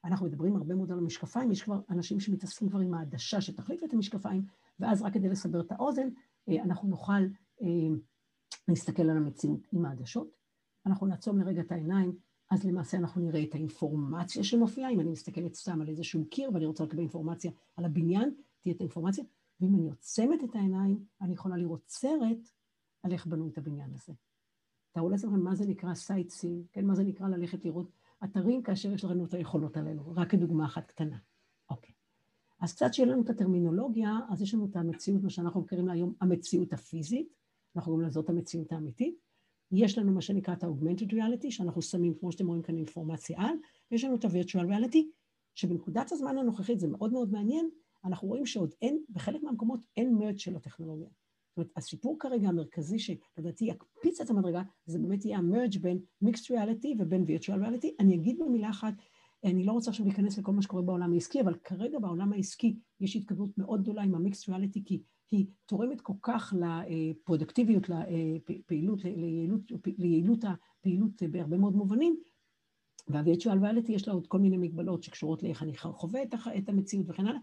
אנחנו מדברים הרבה מאוד על המשקפיים, יש כבר אנשים שמתעסקים כבר עם העדשה שתחליף את המשקפיים, ואז רק כדי לסבר את האוזן, אה, אנחנו נוכל אה, להסתכל על המציאות עם העדשות. אנחנו נעצום לרגע את העיניים, אז למעשה אנחנו נראה את האינפורמציה שמופיעה, אם אני מסתכלת סתם על איזשהו קיר ואני רוצה לקבל אינפורמציה על הבניין, תהיה את האינפורמציה, ואם אני עוצמת את העיניים, אני יכולה לראות סרט על איך בנו את הבניין הזה. תארו לעצמכם מה זה נקרא sightseeing, כן, מה זה נקרא ללכת לראות אתרים כאשר יש לנו את היכולות הללו, רק כדוגמה אחת קטנה. אוקיי. אז קצת שיהיה לנו את הטרמינולוגיה, אז יש לנו את המציאות, מה שאנחנו מכירים היום, המציאות הפיזית, אנחנו קוראים לזאת המציאות האמיתית. יש לנו מה שנקרא את ה-Augmented Reality, שאנחנו שמים, כמו שאתם רואים כאן, אינפורמציה על, ויש לנו את ה-Virtual Reality, שבנקודת הזמן הנוכחית, זה מאוד מאוד מעניין, אנחנו רואים שעוד אין, בחלק מהמקומות אין מרץ של הטכנולוגיה. זאת אומרת, הסיפור כרגע המרכזי שלדעתי יקפיץ את המדרגה, זה באמת יהיה המרג' בין Mixed Reality ובין Virtual Reality. אני אגיד במילה אחת, אני לא רוצה עכשיו להיכנס לכל מה שקורה בעולם העסקי, אבל כרגע בעולם העסקי יש התקדמות מאוד גדולה עם ה-Mixed Reality, כי היא תורמת כל כך לפרודקטיביות, לפעילות, ליעילות, ליעילות הפעילות בהרבה מאוד מובנים, וה-Virtual Reality יש לה עוד כל מיני מגבלות שקשורות לאיך אני חווה את המציאות וכן הלאה,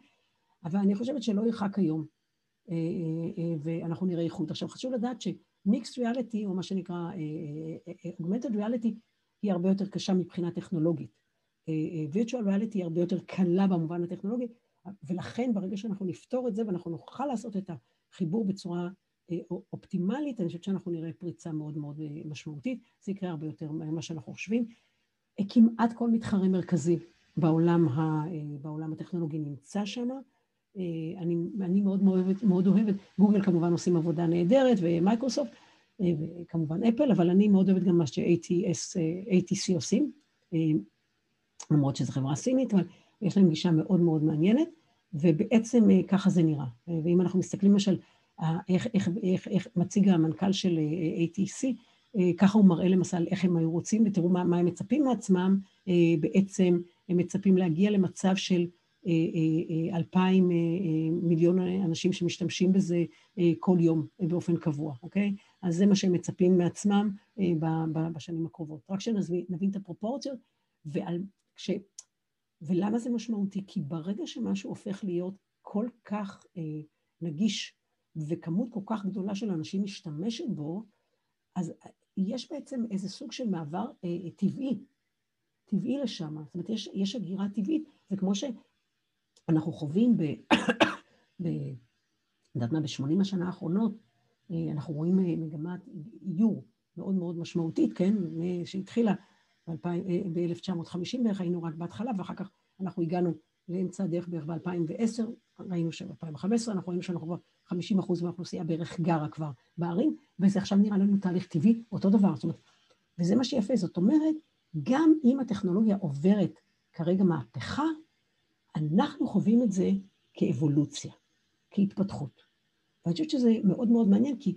אבל אני חושבת שלא ירחק היום, ואנחנו נראה איכות. עכשיו, חשוב לדעת שמיקס ריאליטי, או מה שנקרא אוגמנטד ריאליטי, היא הרבה יותר קשה מבחינה טכנולוגית. וירטואל ריאליטי היא הרבה יותר קלה במובן הטכנולוגי, ולכן ברגע שאנחנו נפתור את זה ואנחנו נוכל לעשות את החיבור בצורה אופטימלית, אני חושבת שאנחנו נראה פריצה מאוד מאוד משמעותית, זה יקרה הרבה יותר ממה שאנחנו חושבים. כמעט כל מתחרה מרכזי בעולם, ה, בעולם הטכנולוגי נמצא שם, אה, אני, אני מאוד, מאוד, מאוד אוהבת, גוגל כמובן עושים עבודה נהדרת, ומייקרוסופט, אה, וכמובן אפל, אבל אני מאוד אוהבת גם מה ש-ATC עושים, אה, למרות שזו חברה סינית, אבל יש להם גישה מאוד מאוד מעניינת, ובעצם ככה זה נראה. ואם אנחנו מסתכלים למשל, איך, איך, איך, איך מציג המנכ"ל של ATC, ככה הוא מראה למשל איך הם היו רוצים, ותראו מה, מה הם מצפים מעצמם, בעצם הם מצפים להגיע למצב של אה, אה, אה, אלפיים מיליון אנשים שמשתמשים בזה כל יום באופן קבוע, אוקיי? אז זה מה שהם מצפים מעצמם בשנים הקרובות. רק שנבין את הפרופורציות, ועל, ש, ולמה זה משמעותי? כי ברגע שמשהו הופך להיות כל כך אה, נגיש וכמות כל כך גדולה של אנשים משתמשת בו, אז יש בעצם איזה סוג של מעבר אה, טבעי, טבעי לשם. זאת אומרת, יש, יש הגירה טבעית, זה כמו ש... אנחנו חווים ב... ב... יודעת מה, בשמונים השנה האחרונות, אה, אנחנו רואים אה, מגמת איור מאוד מאוד משמעותית, כן, שהתחילה ב-1950 בערך, היינו רק בהתחלה, ואחר כך אנחנו הגענו לאמצע הדרך בערך ב-2010, ראינו שב-2015 אנחנו רואים שאנחנו כבר 50 אחוז מהאוכלוסייה בערך גרה כבר בערים, וזה עכשיו נראה לנו תהליך טבעי, אותו דבר, זאת אומרת, וזה מה שיפה, זאת אומרת, גם אם הטכנולוגיה עוברת כרגע מהפכה, אנחנו חווים את זה כאבולוציה, כהתפתחות. ואני חושבת שזה מאוד מאוד מעניין, כי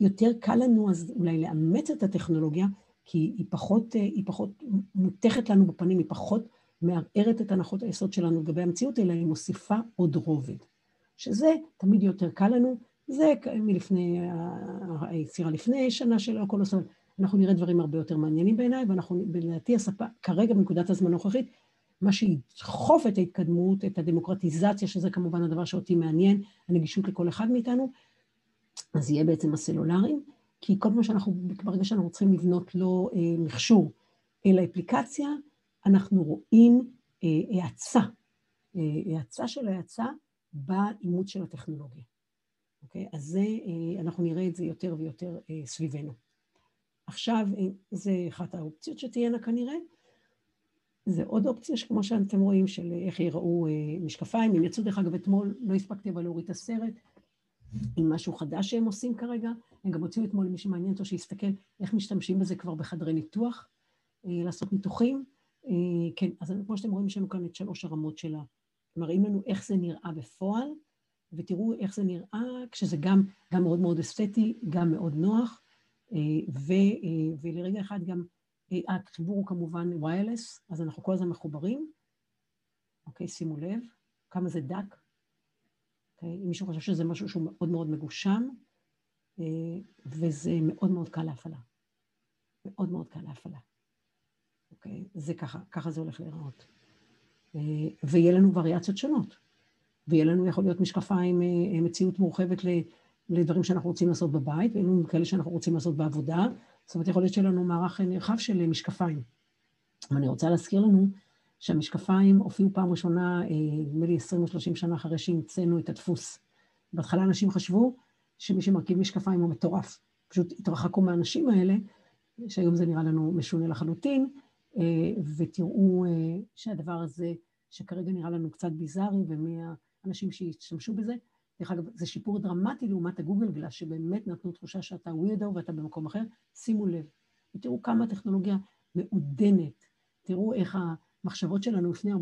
יותר קל לנו אז אולי לאמץ את הטכנולוגיה, כי היא פחות, היא פחות מותכת לנו בפנים, היא פחות מערערת את הנחות היסוד שלנו לגבי המציאות, אלא היא מוסיפה עוד רובד. שזה תמיד יותר קל לנו, זה מלפני, היצירה לפני שנה של כל הסוף, אנחנו נראה דברים הרבה יותר מעניינים בעיניי, ואנחנו, לדעתי כרגע בנקודת הזמן הנוכחית, מה שידחוף את ההתקדמות, את הדמוקרטיזציה, שזה כמובן הדבר שאותי מעניין, הנגישות לכל אחד מאיתנו, אז יהיה בעצם הסלולריים, כי כל פעם שאנחנו, ברגע שאנחנו צריכים לבנות לא אה, מכשור, אלא אפליקציה, אנחנו רואים אה, האצה, אה, האצה של ההאצה באימוץ של הטכנולוגיה. אוקיי? אז זה, אה, אנחנו נראה את זה יותר ויותר אה, סביבנו. עכשיו, אה, זה אחת האופציות שתהיינה כנראה. זה עוד אופציה שכמו שאתם רואים, של איך ייראו אה, משקפיים. הם יצאו, דרך אגב, אתמול, לא הספקתי אבל להוריד את הסרט, עם משהו חדש שהם עושים כרגע. הם גם הוציאו אתמול, למי שמעניין אותו, שיסתכל איך משתמשים בזה כבר בחדרי ניתוח. לעשות ניתוחים. כן, אז כמו שאתם רואים, יש לנו כאן את שלוש הרמות שלה. מראים לנו איך זה נראה בפועל, ותראו איך זה נראה כשזה גם, גם מאוד מאוד אסתטי, גם מאוד נוח, ו, ולרגע אחד גם, החיבור הוא כמובן ויירלס, אז אנחנו כל הזמן מחוברים. אוקיי, שימו לב, כמה זה דק. אוקיי, אם מישהו חושב שזה משהו שהוא מאוד מאוד מגושם, וזה מאוד מאוד קל להפעלה. מאוד מאוד קל להפעלה. אוקיי? זה ככה, ככה זה הולך להיראות. ויהיה לנו וריאציות שונות. ויהיה לנו, יכול להיות משקפיים, אה, מציאות מורחבת לדברים שאנחנו רוצים לעשות בבית, ויהיו לנו כאלה שאנחנו רוצים לעשות בעבודה. זאת אומרת, יכול להיות שיהיה לנו מערך נרחב של משקפיים. ואני רוצה להזכיר לנו שהמשקפיים הופיעו פעם ראשונה, אה, נדמה לי 20 או 30 שנה אחרי שהמצאנו את הדפוס. בהתחלה אנשים חשבו שמי שמרכיב משקפיים הוא מטורף. פשוט התרחקו מהאנשים האלה, שהיום זה נראה לנו משונה לחלוטין, אה, ותראו שהדבר הזה, שכרגע נראה לנו קצת ביזארי, ומה... אנשים שהשתמשו בזה. דרך אגב, זה שיפור דרמטי לעומת הגוגל גלאס, שבאמת נתנו תחושה שאתה ווירדו ואתה במקום אחר. שימו לב, ותראו כמה הטכנולוגיה מעודנת. תראו איך המחשבות שלנו לפני 40-50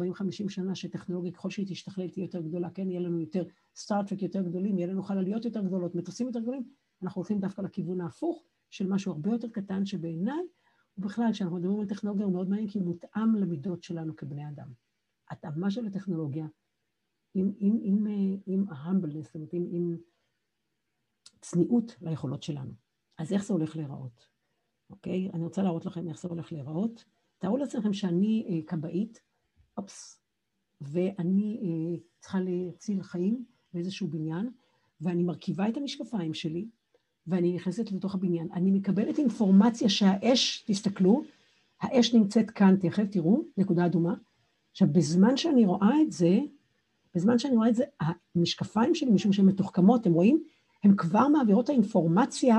שנה, שטכנולוגיה, ככל שהיא תשתכלל, תהיה יותר גדולה, כן, יהיה לנו יותר סטארט-טרק יותר גדולים, יהיה לנו חלליות יותר גדולות, מטוסים יותר גדולים, אנחנו הולכים דווקא לכיוון ההפוך של משהו הרבה יותר קטן, שבעיניי, ובכלל, כשאנחנו מדברים על טכנולוגיה, הוא מאוד מעניין, כי הוא מותאם למידות שלנו כבני אדם. התאמה של הטכנולוגיה עם, עם, עם, אה, עם ה-humbleness, זאת אומרת, עם, עם צניעות ליכולות שלנו. אז איך זה הולך להיראות? אוקיי? אני רוצה להראות לכם איך זה הולך להיראות. תארו לעצמכם שאני אה, כבאית, אופס, ואני אה, צריכה להציל חיים באיזשהו בניין, ואני מרכיבה את המשקפיים שלי, ואני נכנסת לתוך הבניין. אני מקבלת אינפורמציה שהאש, תסתכלו, האש נמצאת כאן, תכף תראו, נקודה אדומה. עכשיו, בזמן שאני רואה את זה, בזמן שאני רואה את זה, המשקפיים שלי, משום שהן מתוחכמות, אתם רואים? הן כבר מעבירות את האינפורמציה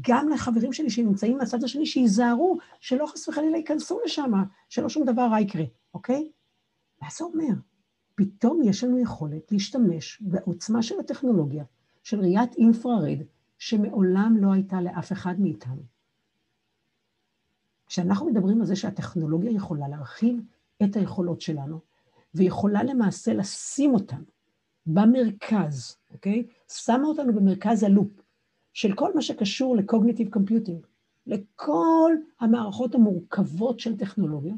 גם לחברים שלי שנמצאים מהצד השני, שייזהרו, שלא חס וחלילה ייכנסו לשם, שלא שום דבר רע יקרה, אוקיי? מה זה אומר? פתאום יש לנו יכולת להשתמש בעוצמה של הטכנולוגיה, של ראיית infrared, שמעולם לא הייתה לאף אחד מאיתנו. כשאנחנו מדברים על זה שהטכנולוגיה יכולה להרחיב את היכולות שלנו, ויכולה למעשה לשים אותנו במרכז, אוקיי? שמה אותנו במרכז ה loop של כל מה שקשור ל cognitive computing, לכל המערכות המורכבות של טכנולוגיה,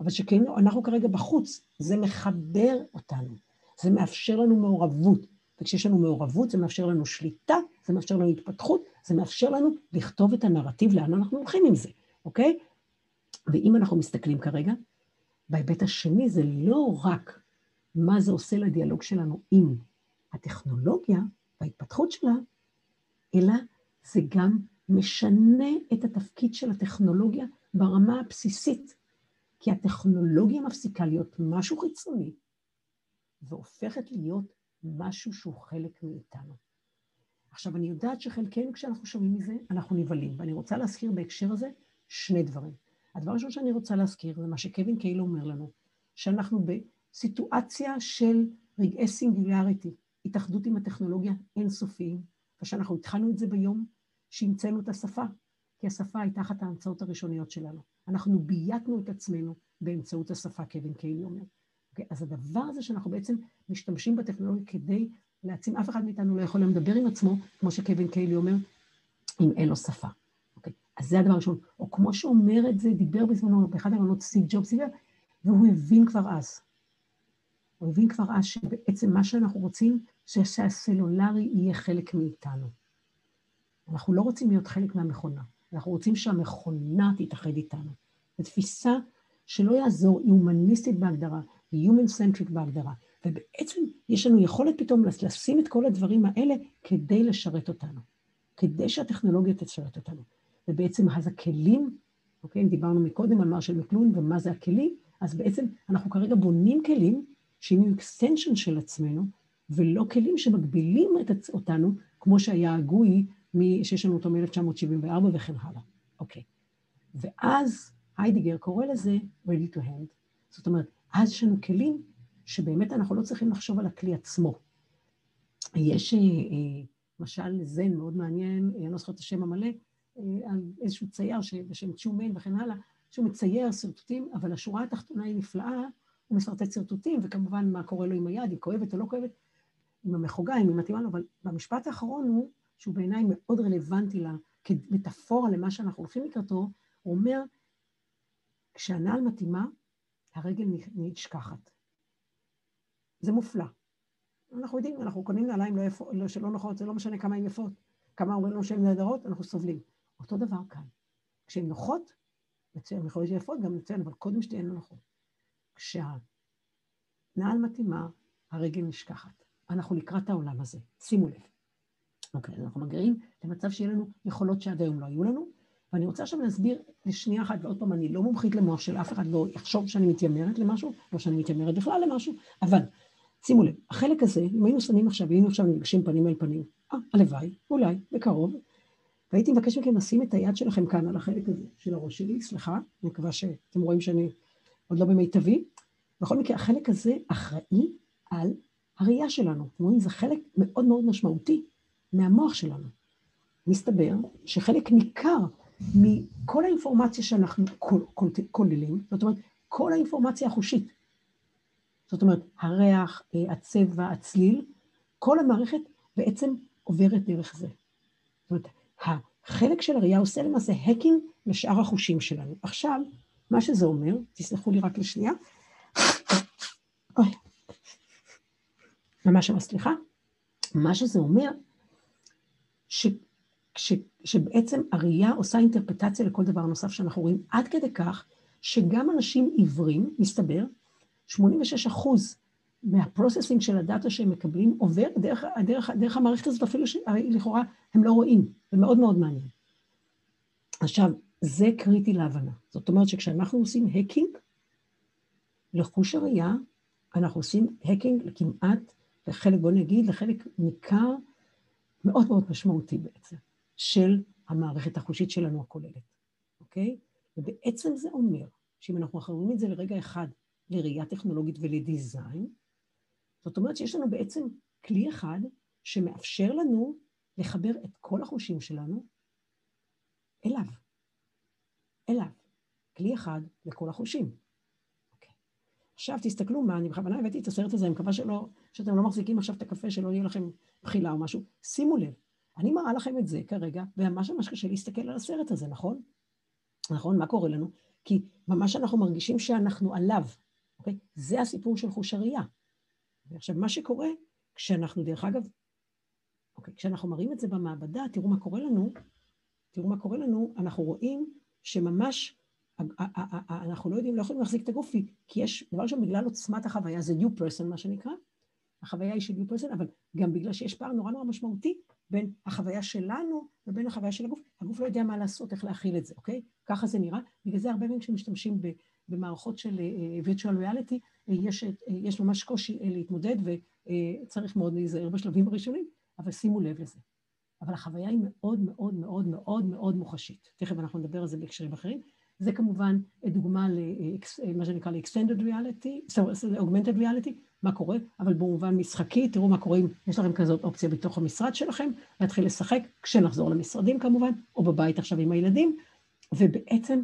אבל שכאילו אנחנו כרגע בחוץ, זה מחבר אותנו, זה מאפשר לנו מעורבות, וכשיש לנו מעורבות זה מאפשר לנו שליטה, זה מאפשר לנו התפתחות, זה מאפשר לנו לכתוב את הנרטיב לאן אנחנו הולכים עם זה, אוקיי? ואם אנחנו מסתכלים כרגע, בהיבט השני זה לא רק מה זה עושה לדיאלוג שלנו עם הטכנולוגיה וההתפתחות שלה, אלא זה גם משנה את התפקיד של הטכנולוגיה ברמה הבסיסית, כי הטכנולוגיה מפסיקה להיות משהו חיצוני והופכת להיות משהו שהוא חלק מאיתנו. עכשיו, אני יודעת שחלקנו, כשאנחנו שומעים מזה, אנחנו נבהלים, ואני רוצה להזכיר בהקשר הזה שני דברים. הדבר הראשון שאני רוצה להזכיר זה מה שקווין קייל אומר לנו, שאנחנו בסיטואציה של רגעי סינגולריטי, התאחדות עם הטכנולוגיה אינסופיים, ושאנחנו התחלנו את זה ביום שהמצאנו את השפה, כי השפה הייתה אחת ההמצאות הראשוניות שלנו. אנחנו בייתנו את עצמנו באמצעות השפה, קווין קיילי אומר. Okay, אוקיי? אז הדבר הזה שאנחנו בעצם משתמשים בטכנולוגיה כדי להעצים, אף אחד מאיתנו לא יכול לדבר עם עצמו, כמו שקווין קיילי אומר, אם אין לו שפה. אז זה הדבר הראשון. או כמו שאומר את זה, דיבר בזמנו באחד המעונות סטיב ג'ובס, והוא הבין כבר אז. הוא הבין כבר אז שבעצם מה שאנחנו רוצים, שהסלולרי יהיה חלק מאיתנו. אנחנו לא רוצים להיות חלק מהמכונה, אנחנו רוצים שהמכונה תתאחד איתנו. זו תפיסה שלא יעזור, היא הומניסטית בהגדרה, היא Human Centric בהגדרה, ובעצם יש לנו יכולת פתאום לשים את כל הדברים האלה כדי לשרת אותנו, כדי שהטכנולוגיה תשרת אותנו. ובעצם אז הכלים, אוקיי, דיברנו מקודם על מרשל מקלוהן ומה זה הכלים, אז בעצם אנחנו כרגע בונים כלים שיהיו extension של עצמנו, ולא כלים שמגבילים את אותנו, כמו שהיה ה GUI שיש לנו אותו מ-1974 וכן הלאה. אוקיי. ואז היידגר קורא לזה ready to hand. זאת אומרת, אז יש לנו כלים שבאמת אנחנו לא צריכים לחשוב על הכלי עצמו. יש אה, אה, משל זן מאוד מעניין, אני לא זוכרת את השם המלא, על איזשהו צייר בשם צ'ומן וכן הלאה, שהוא מצייר שרטוטים, אבל השורה התחתונה היא נפלאה, הוא משרטט שרטוטים, וכמובן מה קורה לו עם היד, היא כואבת או לא כואבת, עם המחוגה, אם היא מתאימה לו, אבל במשפט האחרון הוא, שהוא בעיניי מאוד רלוונטי לה, כמטאפורה למה שאנחנו הולכים לקראתו, הוא אומר, כשהנעל מתאימה, הרגל נשכחת. זה מופלא. אנחנו יודעים, אנחנו קונים נעליים לא יפות, לא, שלא נוחות, זה לא משנה כמה הן יפות. כמה אומרים לנו שהן נהדרות, אנחנו סובלים. אותו דבר כאן. כשהן נוחות, מצוין, יכול להיות שיפות גם מצוין, אבל קודם שתהיינה נוחות. כשהנעל מתאימה, הרגל נשכחת. אנחנו לקראת העולם הזה, שימו לב. אוקיי, אז אנחנו מגיעים למצב שיהיה לנו יכולות שעד היום לא היו לנו, ואני רוצה עכשיו להסביר לשנייה אחת, ועוד פעם, אני לא מומחית למוח של אף אחד, לא יחשוב שאני מתיימרת למשהו, לא שאני מתיימרת בכלל למשהו, אבל שימו לב, החלק הזה, אם היינו שמים עכשיו, היינו עכשיו נפגשים פנים אל פנים, אה, הלוואי, אולי, בקרוב, והייתי מבקש מכם לשים את היד שלכם כאן על החלק הזה של הראש שלי, סליחה, אני מקווה שאתם רואים שאני עוד לא במיטבי. בכל מקרה, החלק הזה אחראי על הראייה שלנו. אתם רואים, זה חלק מאוד מאוד משמעותי מהמוח שלנו. מסתבר שחלק ניכר מכל האינפורמציה שאנחנו כוללים, זאת אומרת, כל האינפורמציה החושית, זאת אומרת, הריח, אה, הצבע, הצליל, כל המערכת בעצם עוברת דרך זה. זאת אומרת, החלק של הראייה עושה למעשה האקינג לשאר החושים שלנו. עכשיו, מה שזה אומר, תסלחו לי רק לשנייה, אוי, ממש ממש סליחה, מה שזה אומר, ש, ש, שבעצם הראייה עושה אינטרפרטציה לכל דבר נוסף שאנחנו רואים, עד כדי כך שגם אנשים עיוורים, מסתבר, 86 אחוז מה processing של ה data שהם מקבלים עובר דרך, דרך, דרך המערכת הזאת, אפילו שלכאורה הם לא רואים. זה מאוד מאוד מעניין. עכשיו, זה קריטי להבנה. זאת אומרת שכשאנחנו עושים hacking לחוש הראייה, אנחנו עושים hacking לכמעט, לחלק, בוא נגיד, לחלק ניכר מאוד מאוד משמעותי בעצם, של המערכת החושית שלנו הכוללת, אוקיי? ובעצם זה אומר שאם אנחנו מחברים את זה לרגע אחד לראייה טכנולוגית ולדיזיין, זאת אומרת שיש לנו בעצם כלי אחד שמאפשר לנו לחבר את כל החושים שלנו אליו. אליו. כלי אחד לכל החושים. Okay. אוקיי. עכשיו תסתכלו מה, אני בכוונה הבאתי את הסרט הזה, אני מקווה שלא, שאתם לא מחזיקים עכשיו את הקפה, שלא יהיה לכם בחילה או משהו. שימו לב, אני מראה לכם את זה כרגע, וממש ממש קשה להסתכל על הסרט הזה, נכון? נכון? מה קורה לנו? כי ממש אנחנו מרגישים שאנחנו עליו, אוקיי? זה הסיפור של חוש הראייה. ועכשיו, מה שקורה, כשאנחנו, דרך אגב, אוקיי, כשאנחנו מראים את זה במעבדה, תראו מה קורה לנו, תראו מה קורה לנו, אנחנו רואים שממש, אנחנו לא יודעים, לא יכולים להחזיק את הגוף, כי יש, דבר ראשון, בגלל עוצמת החוויה, זה new person, מה שנקרא, החוויה היא של new person, אבל גם בגלל שיש פער נורא נורא משמעותי בין החוויה שלנו ובין החוויה של הגוף, הגוף לא יודע מה לעשות, איך להכיל את זה, אוקיי? ככה זה נראה, בגלל זה הרבה פעמים כשמשתמשים במערכות של uh, virtual reality, uh, יש, יש ממש קושי להתמודד וצריך מאוד להיזהר בשלבים הראשונים, אבל שימו לב לזה. אבל החוויה היא מאוד מאוד מאוד מאוד מאוד מוחשית. תכף אנחנו נדבר על זה בהקשרים אחרים. זה כמובן דוגמה למה שנקרא ל-extended reality, augmented reality, מה קורה, אבל במובן משחקי, תראו מה קורה אם יש לכם כזאת אופציה בתוך המשרד שלכם, להתחיל לשחק כשנחזור למשרדים כמובן, או בבית עכשיו עם הילדים, ובעצם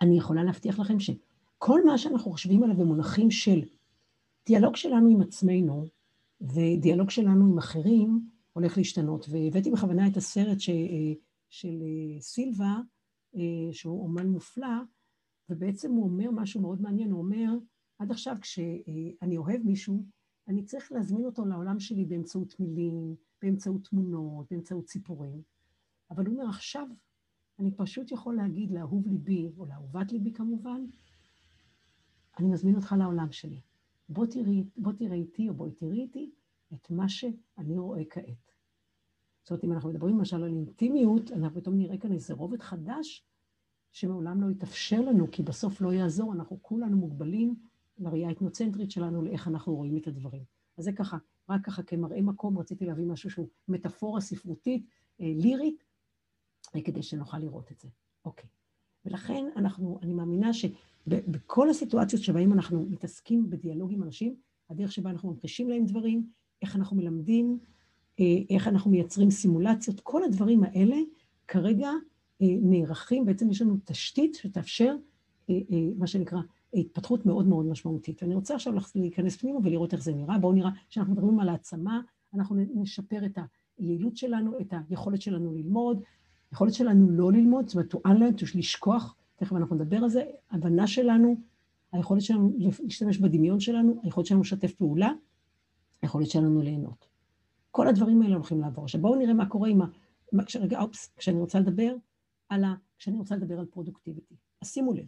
אני יכולה להבטיח לכם שכל מה שאנחנו חושבים עליו במונחים של דיאלוג שלנו עם עצמנו ודיאלוג שלנו עם אחרים, הולך להשתנות. והבאתי בכוונה את הסרט ש, של סילבה, שהוא אומן מופלא, ובעצם הוא אומר משהו מאוד מעניין, הוא אומר, עד עכשיו כשאני אוהב מישהו, אני צריך להזמין אותו לעולם שלי באמצעות מילים, באמצעות תמונות, באמצעות סיפורים. אבל הוא אומר, עכשיו אני פשוט יכול להגיד לאהוב ליבי, או לאהובת ליבי כמובן, אני מזמין אותך לעולם שלי. בוא, תראי, בוא תראה איתי, או בואי תראי איתי, את מה שאני רואה כעת. זאת אומרת, אם אנחנו מדברים למשל על אינטימיות, אנחנו פתאום נראה כאן איזה רובד חדש שמעולם לא יתאפשר לנו, כי בסוף לא יעזור, אנחנו כולנו מוגבלים לראייה האתנוצנטרית שלנו, לאיך אנחנו רואים את הדברים. אז זה ככה, רק ככה כמראה מקום, רציתי להביא משהו שהוא מטאפורה ספרותית, אה, לירית, כדי שנוכל לראות את זה. אוקיי. ולכן אנחנו, אני מאמינה שבכל הסיטואציות שבהן אנחנו מתעסקים בדיאלוג עם אנשים, הדרך שבה אנחנו ממחישים להם דברים, איך אנחנו מלמדים, אה, איך אנחנו מייצרים סימולציות, כל הדברים האלה כרגע נערכים, בעצם יש לנו תשתית שתאפשר מה שנקרא התפתחות מאוד מאוד משמעותית. ואני רוצה עכשיו להיכנס פנימה ולראות איך זה נראה. בואו נראה, כשאנחנו מדברים על העצמה, אנחנו נשפר את היעילות שלנו, את היכולת שלנו ללמוד, היכולת שלנו לא ללמוד, זאת אומרת, to unlearn, לשכוח, תכף אנחנו נדבר על זה, הבנה שלנו, היכולת שלנו להשתמש בדמיון שלנו, היכולת שלנו לשתף פעולה, היכולת שלנו ליהנות. כל הדברים האלה הולכים לעבור. עכשיו בואו נראה מה קורה עם ה... רגע, אופס, כשאני רוצה לדבר על ה... כשאני רוצה לדבר על פרודוקטיביטי. אז שימו לב,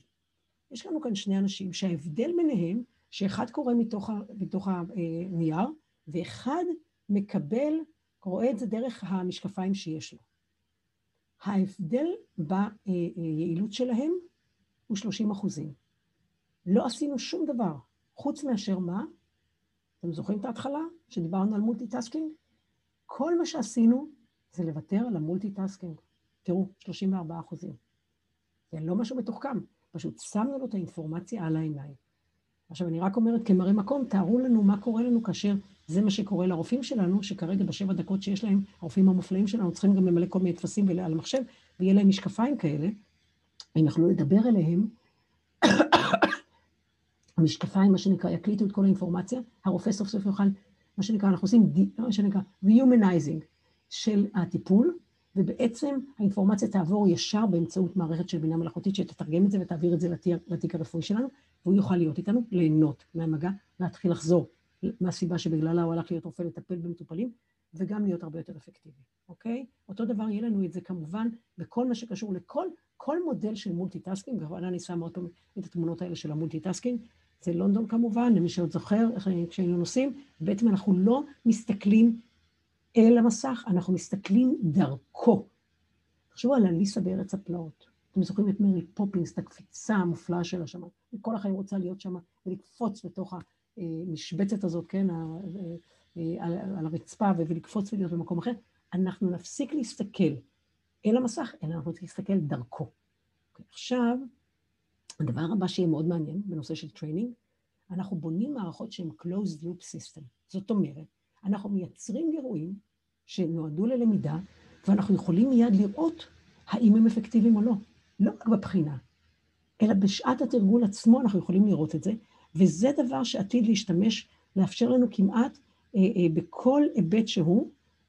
יש לנו כאן שני אנשים שההבדל ביניהם, שאחד קורא מתוך, ה... מתוך הנייר, ואחד מקבל, רואה את זה דרך המשקפיים שיש לו. ההבדל ביעילות שלהם הוא 30 אחוזים. לא עשינו שום דבר, חוץ מאשר מה? אתם זוכרים את ההתחלה, שדיברנו על multitasking? כל מה שעשינו זה לוותר על ה multitasking. תראו, 34 אחוזים. זה לא משהו מתוחכם, פשוט שמנו לו את האינפורמציה על העיניים. עכשיו, אני רק אומרת כמראה מקום, תארו לנו מה קורה לנו כאשר זה מה שקורה לרופאים שלנו, שכרגע בשבע דקות שיש להם, הרופאים המופלאים שלנו צריכים גם למלא כל מיני טפסים על המחשב, ויהיה להם משקפיים כאלה, הם יכלו לדבר אליהם, המשקפיים, מה שנקרא, יקליטו את כל האינפורמציה, הרופא סוף סוף יוכל, מה שנקרא, אנחנו עושים, מה שנקרא, rehumanizing של הטיפול, ובעצם האינפורמציה תעבור ישר באמצעות מערכת של בינה מלאכותית שתתרגם את זה ותעביר את זה לתיק הרפואי שלנו, והוא יוכל להיות איתנו, ליהנות מהמגע, להתחיל לחזור מהסיבה שבגללה הוא הלך להיות רופא לטפל במטופלים, וגם להיות הרבה יותר אפקטיבי, אוקיי? אותו דבר יהיה לנו את זה כמובן בכל מה שקשור לכל כל מודל של multitasking, בכוונה אני שמה עוד פעם את התמונות האלה של ה multitasking, זה לונדון כמובן, למי שעוד זוכר, כשהיינו נוסעים, בעצם אנחנו לא מסתכלים אל המסך, אנחנו מסתכלים דרכו. תחשבו על אליסה בארץ הפלאות. אתם זוכרים את מרי פופינס, את הקפיצה המופלאה שלה שם, וכל החיים רוצה להיות שם ולקפוץ בתוך המשבצת הזאת, כן, על, על הרצפה ולקפוץ ולהיות במקום אחר. אנחנו נפסיק להסתכל אל המסך, אלא אנחנו נפסיק להסתכל דרכו. Okay, עכשיו, הדבר הבא שיהיה מאוד מעניין בנושא של training, אנחנו בונים מערכות שהן closed loop system. זאת אומרת, אנחנו מייצרים גירויים שנועדו ללמידה, ואנחנו יכולים מיד לראות האם הם אפקטיביים או לא. לא רק בבחינה, אלא בשעת התרגול עצמו אנחנו יכולים לראות את זה, וזה דבר שעתיד להשתמש, לאפשר לנו כמעט אה, אה, בכל היבט שהוא,